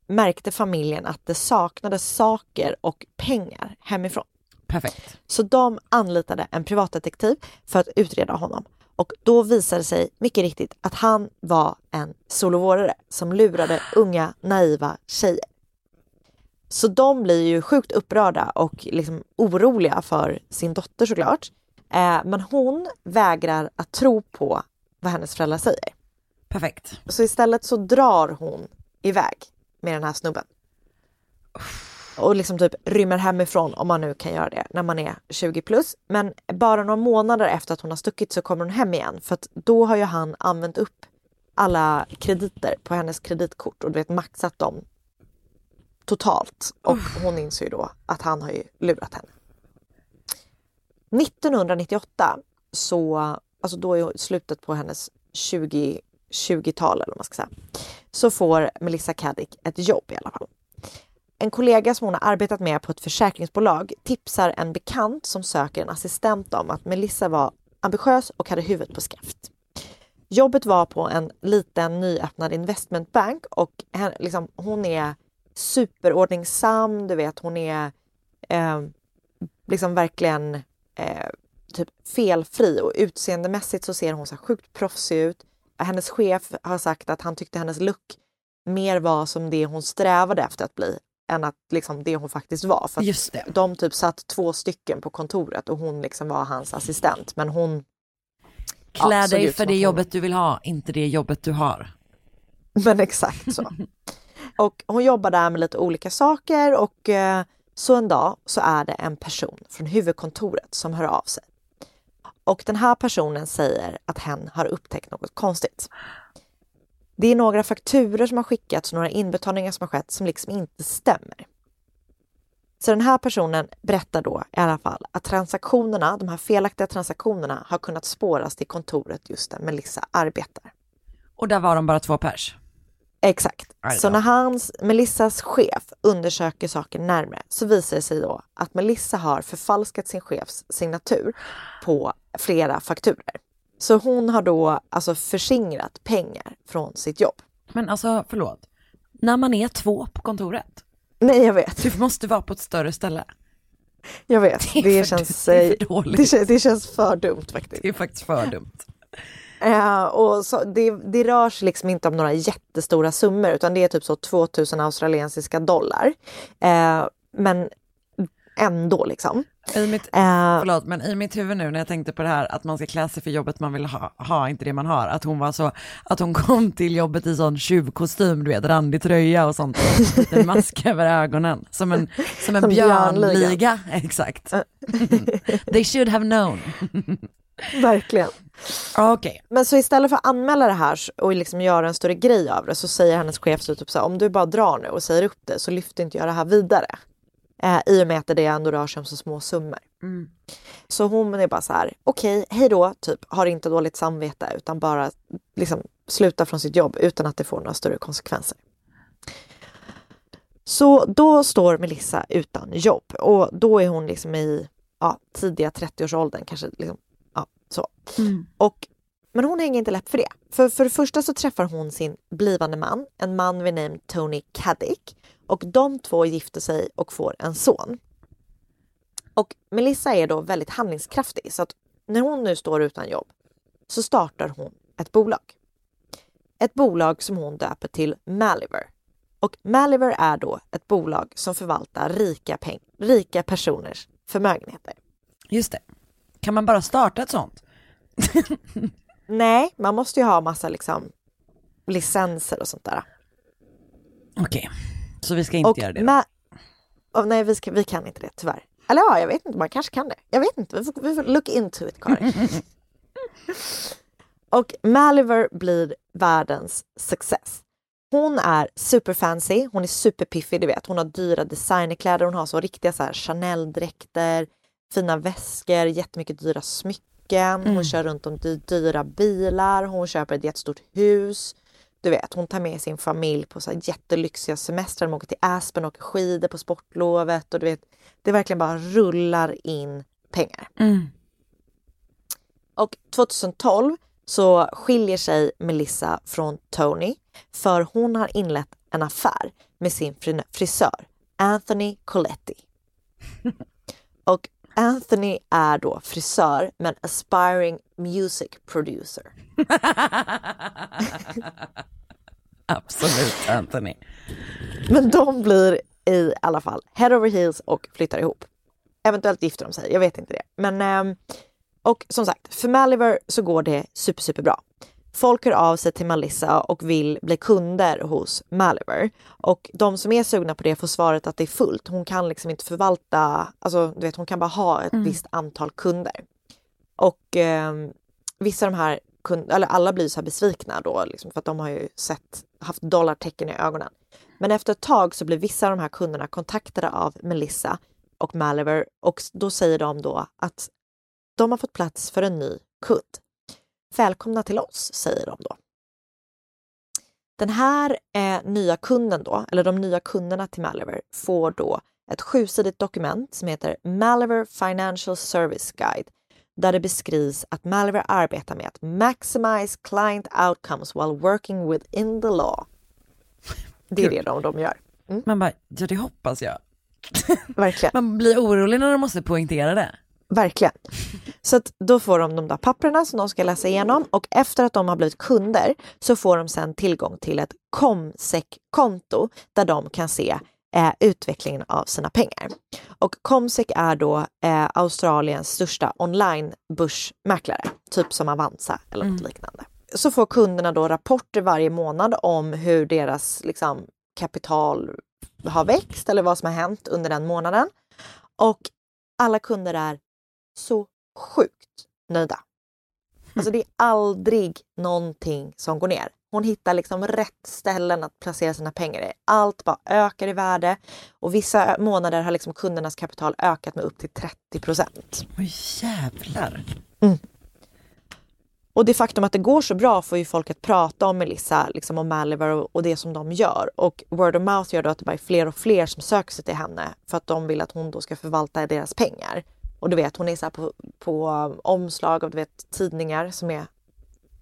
märkte familjen att det saknades saker och pengar hemifrån. Perfekt. Så de anlitade en privatdetektiv för att utreda honom. Och då visade det sig mycket riktigt att han var en solovårare som lurade unga naiva tjejer. Så de blir ju sjukt upprörda och liksom oroliga för sin dotter såklart. Eh, men hon vägrar att tro på vad hennes föräldrar säger. Perfekt. Så istället så drar hon iväg med den här snubben. Och liksom typ rymmer hemifrån om man nu kan göra det när man är 20 plus. Men bara några månader efter att hon har stuckit så kommer hon hem igen för att då har ju han använt upp alla krediter på hennes kreditkort och du vet maxat dem totalt. Och hon inser ju då att han har ju lurat henne. 1998 så, alltså då är slutet på hennes 20, 20-tal eller vad man ska säga, så får Melissa Caddick ett jobb i alla fall. En kollega som hon har arbetat med på ett försäkringsbolag tipsar en bekant som söker en assistent om att Melissa var ambitiös och hade huvudet på skaft. Jobbet var på en liten nyöppnad investmentbank och hen- liksom, hon är superordningsam, du vet hon är eh, liksom verkligen eh, typ felfri och utseendemässigt så ser hon så sjukt proffsig ut. Hennes chef har sagt att han tyckte hennes look mer var som det hon strävade efter att bli än att liksom det hon faktiskt var. För Just det. De typ satt två stycken på kontoret och hon liksom var hans assistent men hon Ja, Klä såg dig för det hon- jobbet du vill ha, inte det jobbet du har. *laughs* Men exakt så. Och hon jobbar där med lite olika saker och eh, så en dag så är det en person från huvudkontoret som hör av sig. Och den här personen säger att hen har upptäckt något konstigt. Det är några fakturer som har skickats och några inbetalningar som har skett som liksom inte stämmer. Så den här personen berättar då i alla fall att transaktionerna, de här felaktiga transaktionerna har kunnat spåras till kontoret just där Melissa arbetar. Och där var de bara två pers. Exakt. Så när hans, Melissas chef undersöker saken närmare så visar det sig då att Melissa har förfalskat sin chefs signatur på flera fakturer. Så hon har då alltså förskingrat pengar från sitt jobb. Men alltså förlåt, när man är två på kontoret, Nej, jag vet. du måste vara på ett större ställe. Jag vet. Det Det, känns, det eh, det, känns, det känns för dumt faktiskt. Det är faktiskt för dumt. Eh, och så, det, det rör sig liksom inte om några jättestora summor utan det är typ så 2000 australiensiska dollar. Eh, men ändå liksom. I mitt, Eh, förlåt, men i mitt huvud nu när jag tänkte på det här att man ska klä sig för jobbet man vill ha, ha inte det man har. Att hon var så, att hon *laughs* kom till jobbet i sån tjuvkostym, du vet, randig tröja och sånt. Liten *laughs* mask över ögonen. Som en, som en Som björnliga. björnliga. Exakt. *laughs* They should have known. verkligen. Okej, Men så istället för att anmäla det här och liksom göra en större grej av det så säger hennes chef så typ så här, om du bara drar nu och säger upp det så lyfter inte jag det här vidare. Eh, I och med att det ändå rör sig om så små summor. Så hon är bara så här, okej, hej då, typ, har inte dåligt samvete utan bara liksom sluta från sitt jobb utan att det får några större konsekvenser. Så då står Melissa utan jobb och då är hon liksom i ja, tidiga 30-årsåldern, kanske liksom, ja, så. Och, men hon hänger inte läpp för det. För, för det första så träffar hon sin blivande man, en man vid namn Tony Caddick och de två gifter sig och får en son. Och Melissa är då väldigt handlingskraftig så att när hon nu står utan jobb så startar hon ett bolag. Ett bolag som hon döper till Maliver. Och Maliver är då ett bolag som förvaltar rika, rika personers förmögenheter. Just det. Kan man bara starta ett sånt? *laughs* Nej, man måste ju ha massa liksom licenser och sånt där. Okej, så vi ska inte Och göra det då. Oh, nej, vi, ska, vi kan inte det tyvärr. Eller ja, jag vet inte, man kanske kan det. Jag vet inte, vi får, vi får look into it Karin. *laughs* och Maliver blir världens success. Hon är superfancy, hon är superpiffig, du vet. Hon har dyra designerkläder, hon har så riktiga så här Chanel-dräkter, fina väskor, jättemycket dyra smycken. Hon kör runt om dyra bilar, hon köper ett jättestort hus. Du vet, hon tar med sin familj på så här jättelyxiga semestrar. De åker till Aspen och åker skidor på sportlovet. Och du vet, det verkligen bara rullar in pengar. Och 2012 så skiljer sig Melissa från Tony för hon har inlett en affär med sin fri- frisör Anthony Coletti. *laughs* Och Anthony är då frisör men aspiring music producer. *laughs* Absolut Anthony. Men de blir i alla fall head over heels och flyttar ihop. Eventuellt gifter de sig, jag vet inte det. Men, ehm, och som sagt, för Maliver så går det super, super bra. Folk hör av sig till Melissa och vill bli kunder hos Maliver. Och de som är sugna på det får svaret att det är fullt. Hon kan liksom inte förvalta, alltså du vet hon kan bara ha ett visst antal kunder. Och ehm, vissa av de här kunderna, eller alla blir så här besvikna då liksom, för att de har ju sett, haft dollartecken i ögonen. Men efter ett tag så blir vissa av de här kunderna kontaktade av Melissa och Maliver och då säger de då att de har fått plats för en ny kund. Välkomna till oss, säger de då. Den här eh, nya kunden då, eller de nya kunderna till Maliver får då ett sjusidigt dokument som heter Maliver Financial Service Guide där det beskrivs att Maliver arbetar med att maximize client outcomes while working within the law. Det är det de, de gör. Man bara, ja det hoppas jag. Verkligen. Man blir orolig när de måste poängtera det. Verkligen. Så då får de de där papperna som de ska läsa igenom och efter att de har blivit kunder så får de sedan tillgång till ett Comsec-konto där de kan se eh, utvecklingen av sina pengar. Och Comsec är då eh, Australiens största online-börsmäklare, typ som Avanza eller något liknande. Så får kunderna då rapporter varje månad om hur deras liksom, kapital har växt eller vad som har hänt under den månaden. Och alla kunder är så sjukt nöjda. Alltså det är aldrig någonting som går ner. Hon hittar liksom rätt ställen att placera sina pengar i. Allt bara ökar i värde och vissa månader har liksom kundernas kapital ökat med upp till 30 procent. Oj jävlar. Och det faktum att det går så bra får ju folk att prata om Melissa, liksom om Maliver och, och det som de gör. Och word of mouth gör då att det bara är fler och fler som söker sig till henne för att de vill att hon då ska förvalta deras pengar. Och du vet, hon är så på, på omslag av du vet, tidningar som är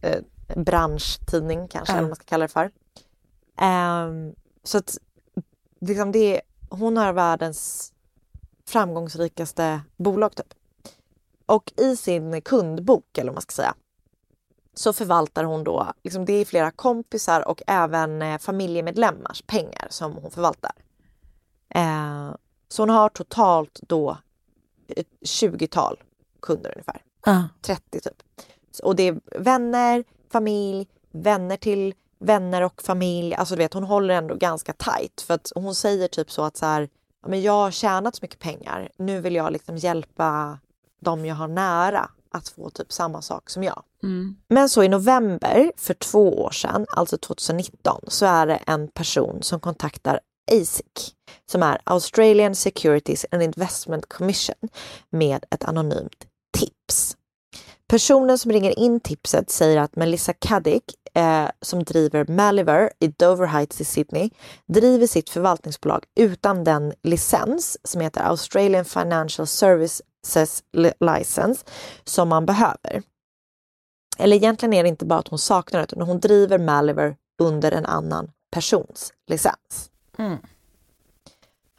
eh, branschtidning kanske, eller vad man ska kalla det för. Ehm, så att liksom det, är- hon har världens framgångsrikaste bolag typ. Och i sin kundbok, eller vad man ska säga, så förvaltar hon då, liksom det är flera kompisar och även eh, familjemedlemmars pengar som hon förvaltar. Eh, så hon har totalt då ett 20-tal kunder ungefär. Ja. 30 typ. Och det är vänner, familj, vänner till vänner och familj. Alltså du vet, hon håller ändå ganska tajt för att hon säger typ så att så här, men jag har tjänat så mycket pengar. Nu vill jag liksom hjälpa de jag har nära att få typ samma sak som jag. Men så i november för två år sedan, alltså 2019, så är det en person som kontaktar ASIC som är Australian Securities and Investment Commission med ett anonymt tips. Personen som ringer in tipset säger att Melissa Caddick eh, som driver Maliver i Dover Heights i Sydney driver sitt förvaltningsbolag utan den licens som heter Australian Financial Services License som man behöver. Eller egentligen är det inte bara att hon saknar det, utan hon driver Maliver under en annan persons licens. Mm.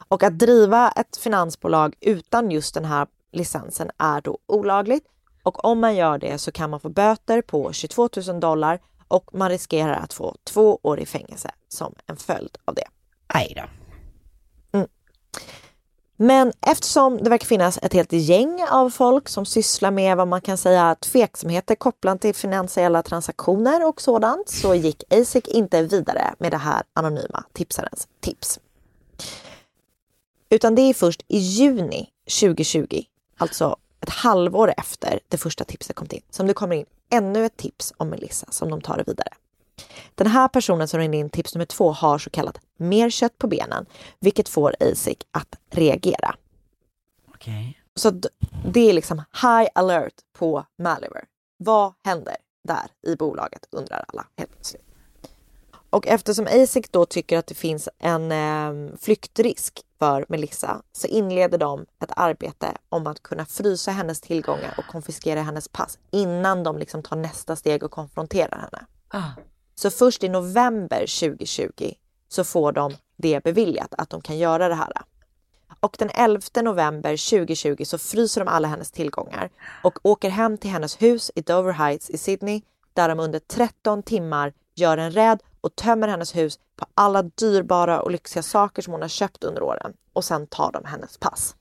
Och att driva ett finansbolag utan just den här licensen är då olagligt och om man gör det så kan man få böter på 22 000 dollar och man riskerar att få två år i fängelse som en följd av det. Aj då. Men eftersom det verkar finnas ett helt gäng av folk som sysslar med vad man kan säga tveksamheter kopplat till finansiella transaktioner och sådant så gick ASIC inte vidare med det här anonyma tipsarens tips. Utan det är först i juni 2020, alltså ett halvår efter det första tipset kom in, som det kommer in ännu ett tips om Melissa som de tar vidare. Den här personen som ringde in tips nummer två har så kallat mer kött på benen, vilket får ASIC att reagera. Okej. Så det är liksom high alert på Maliver. Vad händer där i bolaget undrar alla helt plötsligt. Och eftersom ASIC då tycker att det finns en eh, flyktrisk för Melissa så inleder de ett arbete om att kunna frysa hennes tillgångar och konfiskera hennes pass innan de liksom tar nästa steg och konfronterar henne. Ah. Så först i november 2020 så får de det beviljat att de kan göra det här. Och den 11 november 2020 så fryser de alla hennes tillgångar och åker hem till hennes hus i Dover Heights i Sydney där de under 13 timmar gör en räd och tömmer hennes hus på alla dyrbara och lyxiga saker som hon har köpt under åren och sen tar de hennes pass.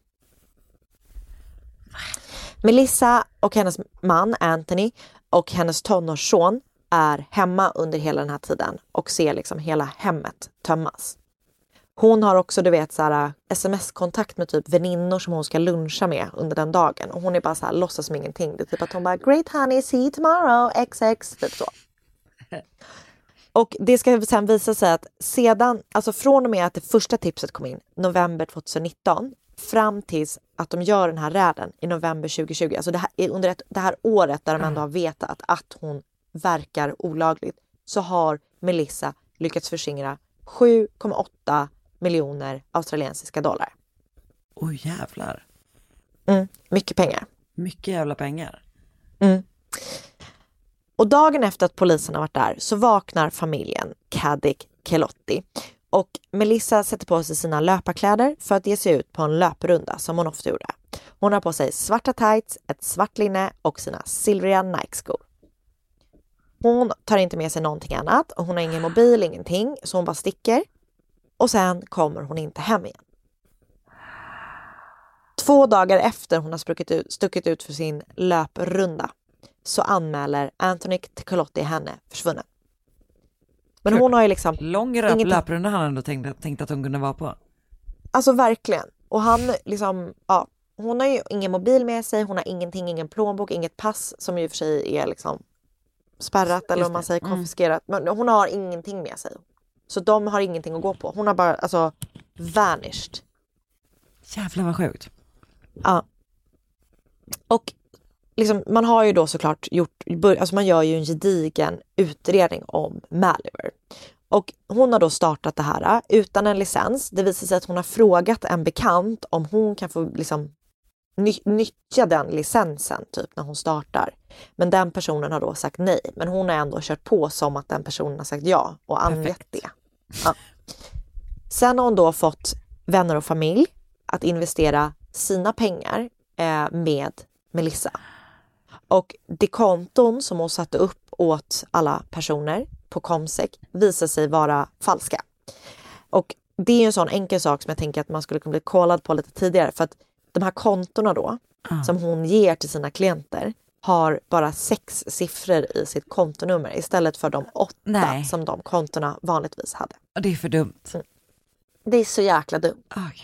Melissa och hennes man Anthony och hennes tonårsson är hemma under hela den här tiden och ser liksom hela hemmet tömmas. Hon har också, du vet, så här, äh, sms-kontakt med typ väninnor som hon ska luncha med under den dagen och hon är bara så här, låtsas som ingenting. Det är typ att hon bara “Great honey, see you tomorrow, XX” typ så. Och det ska sen visa sig att sedan, alltså från och med att det första tipset kom in, november 2019, fram tills att de gör den här räden i november 2020, alltså det här, under ett, det här året där de ändå har vetat att hon verkar olagligt, så har Melissa lyckats förskingra 7,8 miljoner australiensiska dollar. Oj jävlar. Mm, mycket pengar. Mycket jävla pengar. Mm. Och dagen efter att polisen har varit där så vaknar familjen Caddick Kelotti och Melissa sätter på sig sina löparkläder för att ge sig ut på en löprunda som hon ofta gjorde. Hon har på sig svarta tights, ett svart linne och sina silvriga Nike-skor. Hon tar inte med sig någonting annat och hon har ingen mobil, ingenting, så hon bara sticker. Och sen kommer hon inte hem igen. Två dagar efter hon har ut, stuckit ut för sin löprunda så anmäler Anthony Ticolotti henne försvunnen. Men hon har ju liksom, Lång röp- Ingenting. löprunda han ändå tänkt, tänkt att hon kunde vara på. alltså verkligen. Och han liksom, ja, hon har ju ingen mobil med sig, hon har ingenting, ingen plånbok, inget pass som ju för sig är liksom spärrat eller om man säger Mm. konfiskerat. Men hon har ingenting med sig. Så de har ingenting att gå på. Hon har bara alltså vanished. Jävlar vad sjukt. Ja. Och liksom, man har ju då såklart gjort, alltså man gör ju en gedigen utredning om Maliver. Och hon har då startat det här utan en licens. Det visar sig att hon har frågat en bekant om hon kan få liksom ny- nyttja den licensen typ när hon startar. Men den personen har då sagt nej. Men hon har ändå kört på som att den personen har sagt ja och angett det. Ja. Sen har hon då fått vänner och familj att investera sina pengar eh, med Melissa. Och de konton som hon satte upp åt alla personer på Comsec visar sig vara falska. Och det är en sån enkel sak som jag tänker att man skulle kunna bli kollad på lite tidigare för att de här kontona då Ah. som hon ger till sina klienter har bara sex siffror i sitt kontonummer istället för de åtta Nej. som de kontona vanligtvis hade. Det är för dumt. Det är så jäkla dumt. Oj.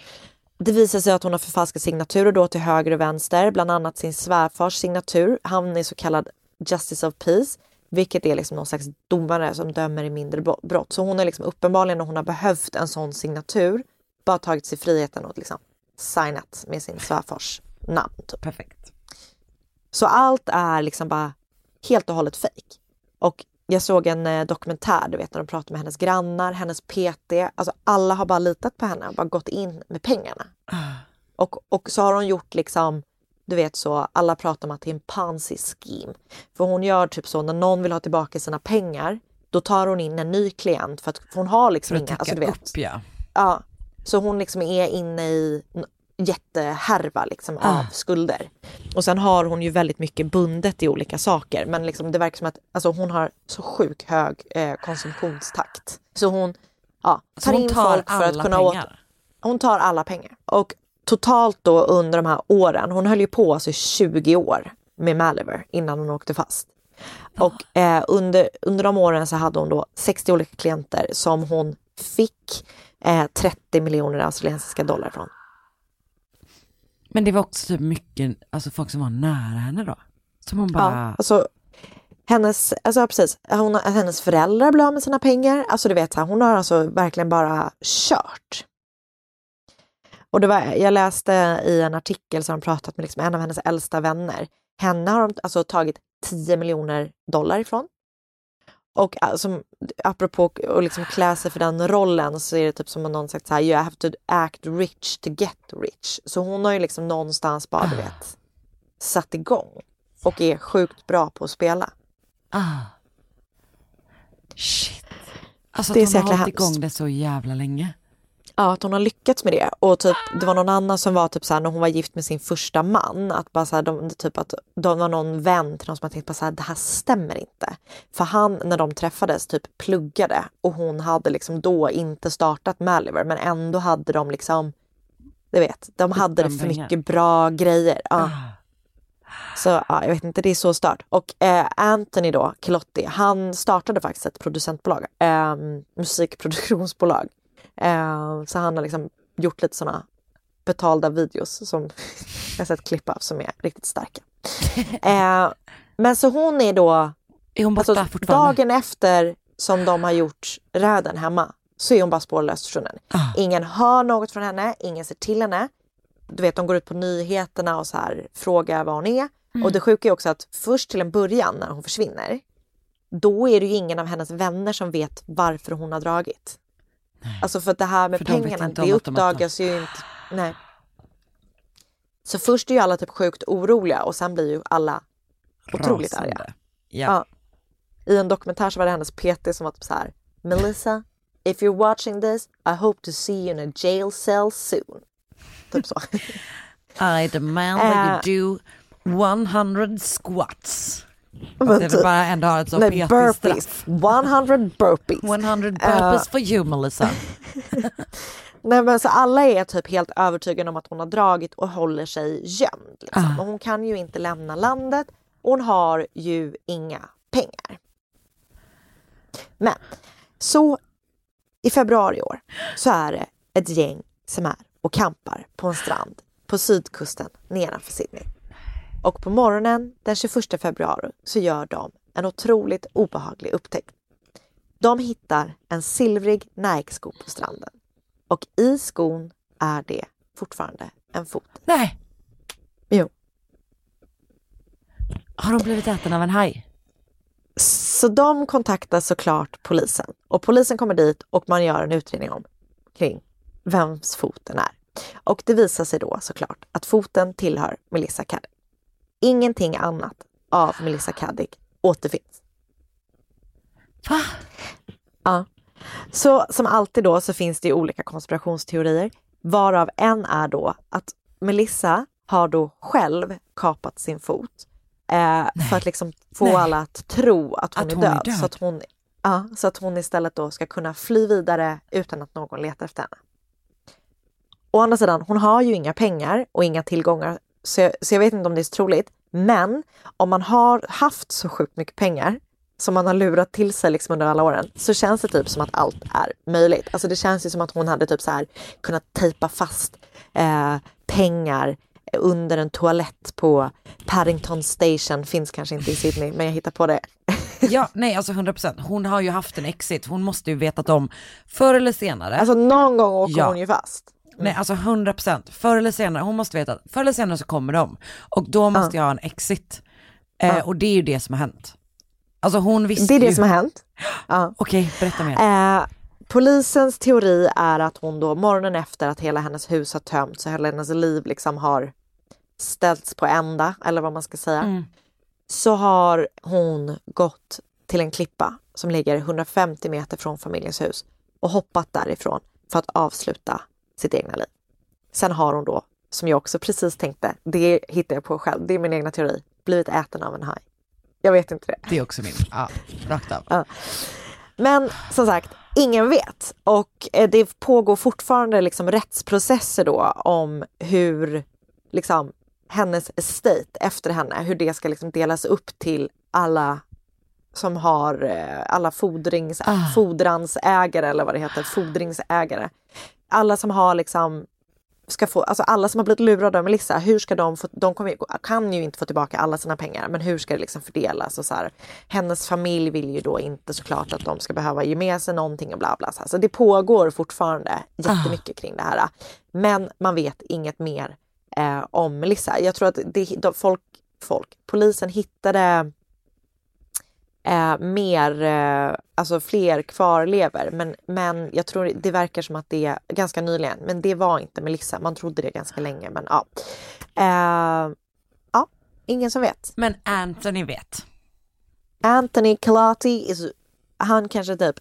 Det visar sig att hon har förfalskat signaturer då till höger och vänster, bland annat sin svärfars signatur. Han är så kallad Justice of Peace. Vilket är liksom någon slags domare som dömer i mindre bro- brott. Så hon är liksom uppenbarligen när hon har behövt en sån signatur bara tagit sig friheten och liksom signat med sin svärfars namn. Typ. Perfekt. Så allt är liksom bara helt och hållet fejk. Och jag såg en eh, dokumentär, du vet när de pratar med hennes grannar, hennes PT. Alltså alla har bara litat på henne och bara gått in med pengarna. Och, och så har hon gjort liksom, du vet så, alla pratar om att det är en pansy scheme. För hon gör typ så när någon vill ha tillbaka sina pengar, då tar hon in en ny klient för att för hon har liksom För inga, alltså du vet. upp ja. Ja, så hon liksom är inne i jättehärva liksom av Ah. skulder. Och sen har hon ju väldigt mycket bundet i olika saker. Men liksom det verkar som att alltså hon har så sjuk hög eh, konsumtionstakt. Så hon ja, tar hon in tar folk för att kunna åter... Hon tar alla pengar. Och totalt då under de här åren, hon höll ju på alltså 20 år med Maliver innan hon åkte fast. Och eh, under, under de åren så hade hon då 60 olika klienter som hon fick eh, 30 miljoner australiensiska dollar från. Men det var också typ mycket, alltså folk som var nära henne då. Som hon Ja, bara, alltså, hennes, alltså precis, hon, hennes föräldrar blev av med sina pengar. Alltså du vet, hon har alltså verkligen bara kört. Och det var, jag läste i en artikel som pratat med liksom en av hennes äldsta vänner. Henne har de alltså tagit 10 miljoner dollar ifrån. Och alltså, apropå att liksom klä sig för den rollen så är det typ som om någon sagt så här, you have to act rich to get rich. Så hon har ju liksom någonstans bara, du vet, satt igång och är sjukt bra på att spela. ah. Shit. Alltså Det är att så hon har hållit hemskt. igång det så jävla länge. Ja, att hon har lyckats med det. Och typ, det var någon annan som var typ så här när hon var gift med sin första man. Att bara så här, de, typ att de var någon vän till någon som har tänkt på så här, det här stämmer inte. För han, när de träffades, typ pluggade och hon hade liksom då inte startat Maliver men ändå hade de liksom, du vet, de hade det för mycket bra grejer. Ja. Ah. Så ja, jag vet inte, det är så stört. Och eh, Anthony då, Kelotti, han startade faktiskt ett producentbolag, eh, musikproduktionsbolag. Eh, så han har liksom gjort lite sådana betalda videos som *laughs* jag sett klipp av som är riktigt starka. *laughs* Eh, men så hon är då, Är hon borta alltså, fortfarande? dagen efter som de har gjort räden hemma så är hon bara spårlöst försvunnen. Ah. Ingen hör något från henne, ingen ser till henne. Du vet, de går ut på nyheterna och så här, frågar var hon är. Mm. Och det sjuka är också att först till en början när hon försvinner, då är det ju ingen av hennes vänner som vet varför hon har dragit. Alltså för att det här med För de pengarna, om det att de uppdagas ju inte. Nej. Så först är ju alla typ sjukt oroliga och sen blir ju alla otroligt Rasande. arga. Ja. Ja. I en dokumentär så var det hennes PT som var typ så här. Melissa, if you're watching this, I hope to see you in a jail cell soon. Typ så. I demand that Eh. you do 100 squats. Men Det typ- bara ändå ha ett så Nej, burpees. straff. 100 burpees. *laughs* 100 burpees for you Melissa. *laughs* Nej men så alla är typ helt övertygade om att hon har dragit och håller sig gömd. Liksom. Och hon kan ju inte lämna landet och hon har ju inga pengar. Men så i februari i år så är det ett gäng som är och campar på en strand på sydkusten nedanför Sydney. Och på morgonen den 21 februari så gör de en otroligt obehaglig upptäckt. De hittar en silvrig Nike-sko på stranden och i skon är det fortfarande en fot. Nej, Jo. har de blivit äten av en haj? Så de kontaktar såklart polisen och polisen kommer dit och man gör en utredning om kring vems foten är. Och det visar sig då såklart att foten tillhör Melissa Caddick. Ingenting annat av Melissa Caddick återfinns. Va? Ja. Så som alltid då så finns det ju olika konspirationsteorier varav en är då att Melissa har då själv kapat sin fot eh, för att liksom få Nej. alla att tro att hon, Att är, hon är död, död. Så, att hon, ja, så att hon istället då ska kunna fly vidare utan att någon letar efter henne. Å andra sidan, hon har ju inga pengar och inga tillgångar så jag, så jag vet inte om det är så troligt. Men om man har haft så sjukt mycket pengar som man har lurat till sig liksom under alla åren så känns det typ som att allt är möjligt. Alltså det känns ju som att hon hade typ så här kunnat tejpa fast eh, pengar under en toalett på Paddington Station. Finns kanske inte i Sydney men jag hittar på det. *laughs* Ja, nej alltså 100%. Hon har ju haft en exit, hon måste ju vetat om förr eller senare. Alltså någon gång åker Ja. hon ju fast. Nej alltså 100%, förr eller senare, hon måste veta att förr eller senare så kommer de. Och då måste jag ha en exit. Eh, Och det är ju det som har hänt. Alltså hon visste Det är det ju... som har hänt. *gasps* Ja. Okej, berätta mer. Eh, polisens teori är att hon då morgonen efter att hela hennes hus har tömts och hela hennes liv liksom har ställts på ända, eller vad man ska säga, Mm. så har hon gått till en klippa som ligger 150 meter från familjens hus och hoppat därifrån för att avsluta sitt egna liv. Sen har hon då, som jag också precis tänkte, det hittar jag på själv, det är min egna teori, blivit äten av en haj. Jag vet inte det. Det är också min, ja, rakt av. *laughs* Men som sagt, ingen vet. Och eh, det pågår fortfarande liksom rättsprocesser då om hur liksom, hennes estate efter henne, hur det ska liksom delas upp till alla som har eh, alla fordrings, Ah. fordransägare eller vad det heter, fordringsägare. Alla som har liksom ska få, alltså alla som har blivit lurade av Melissa, hur ska de få, de kommer, kan ju inte få tillbaka alla sina pengar, men hur ska det liksom fördelas? Och så här, hennes familj vill ju då inte såklart att de ska behöva ge med sig någonting och bla bla. Så, här. så det pågår fortfarande jättemycket kring det här. Men man vet inget mer eh, om Melissa. Jag tror att det, de, folk, folk, polisen hittade eh, mer, eh, alltså fler kvarlever. Men, men jag tror det verkar som att det är ganska nyligen. Men det var inte Melissa. Man trodde det ganska länge. Men ja. Eh, ja, ingen som vet. Men Anthony vet. Anthony Kalati, is, han kanske typ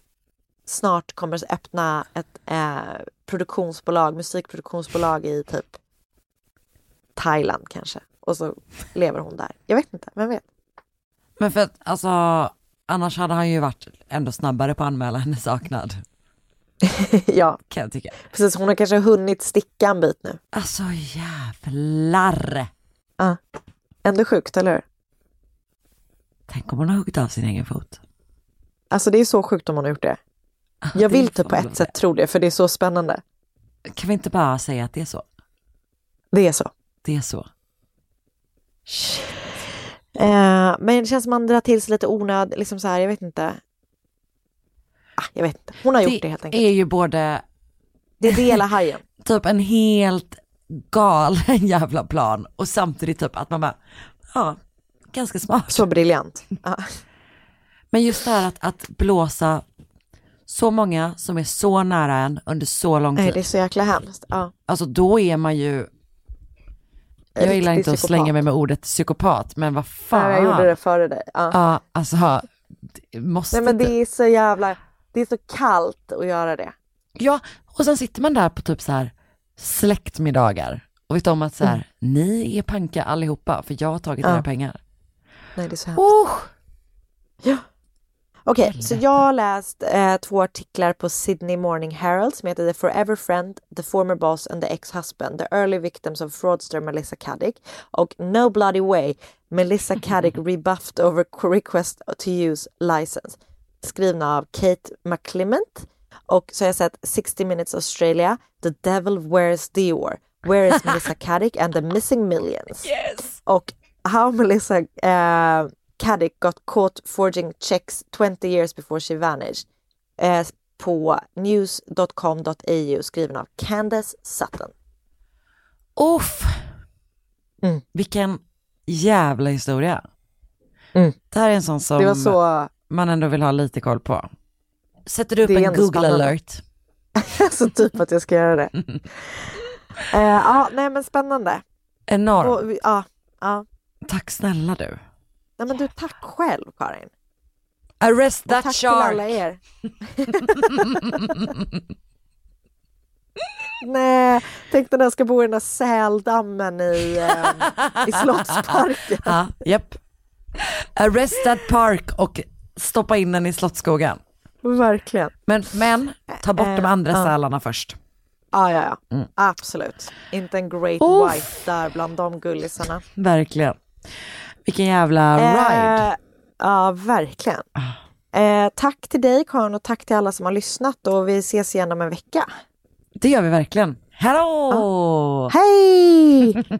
snart kommer att öppna ett eh, produktionsbolag, musikproduktionsbolag i typ Thailand kanske. Och så lever hon där. Jag vet inte, vem vet? Men för att alltså, annars hade han ju varit ändå snabbare på att anmäla henne saknad. *laughs* ja, Kan jag tycka. precis. Hon har kanske hunnit sticka en bit nu. Alltså jävlar. Ändå sjukt, eller hur? Tänk om hon har huggit av sin egen fot. Alltså det är så sjukt om hon har gjort det. Jag vill typ på ett sätt tro det, för det är så spännande. Kan vi inte bara säga att det är så? Det är så. Det är så. Eh, men det känns som man drar till sig lite onöd, liksom så här, jag vet inte. Ah, jag vet inte. Hon har gjort det helt enkelt. är ju både Det är det hela *laughs* hajen. typ en helt galen *laughs* jävla plan och samtidigt typ att man bara, ja, ganska smart. Så briljant. *laughs* Ja. Men just det här att, att blåsa så många som är så nära en under så lång Nej, tid. det är så jäkla hemskt. Ja. Alltså då är man ju, jag gillar inte att psykopat. slänga mig med ordet psykopat, men vad fan. jag gjorde det före dig. Ja. Ja, alltså, måste Nej, men det är så jävla, det är så kallt att göra det. Ja, och sen sitter man där på typ så här släktmiddagar och vet om att så här, Mm. ni är panka allihopa för jag har tagit Ja. era pengar. Nej, det är så hemskt. Oh. Okej, så jag har läst eh, två artiklar på Sydney Morning Herald som heter The Forever Friend, The Former Boss and the Ex-Husband, The Early Victims of Fraudster Melissa Caddick och No Bloody Way, Melissa *laughs* Caddick rebuffed over request to use license. Skrivna av Kate McClement och så har jag sett 60 Minutes Australia, The Devil Wears Dior, Where is *laughs* Melissa Caddick and the Missing Millions? yes! och How Melissa uh, Caddick got caught forging checks 20 years before she vanished eh, på news.com.au skriven av Candace Sutton. Uff. Mm. Vilken jävla historia. Mm. Det här är en sån som så, man ändå vill ha lite koll på. Sätter du upp en Google spännande. alert? *laughs* så typ att jag ska göra det. *laughs* Eh, ja, nej men spännande. Enorm. Och, vi- ja, ja. Tack snälla du. Nej men du, tack själv Karin. Arrest Och that tack till alla shark. er. *laughs* Nej, tänk när jag ska bo i den där säldammen i, eh, i Slottsparken. *laughs* Ja, japp. Arrest that park och stoppa in den i Slottsskogen. Verkligen. Men, men ta bort de Eh, andra ja. sälarna först. Ja, ja, ja. Mm. Absolut. Inte en great Uff. white där bland de gullisarna. Verkligen. Vilken jävla ride. Eh, ja, verkligen. Eh, tack till dig Karin och tack till alla som har lyssnat och vi ses igen om en vecka. Det gör vi verkligen. Hallå! Hej! *laughs*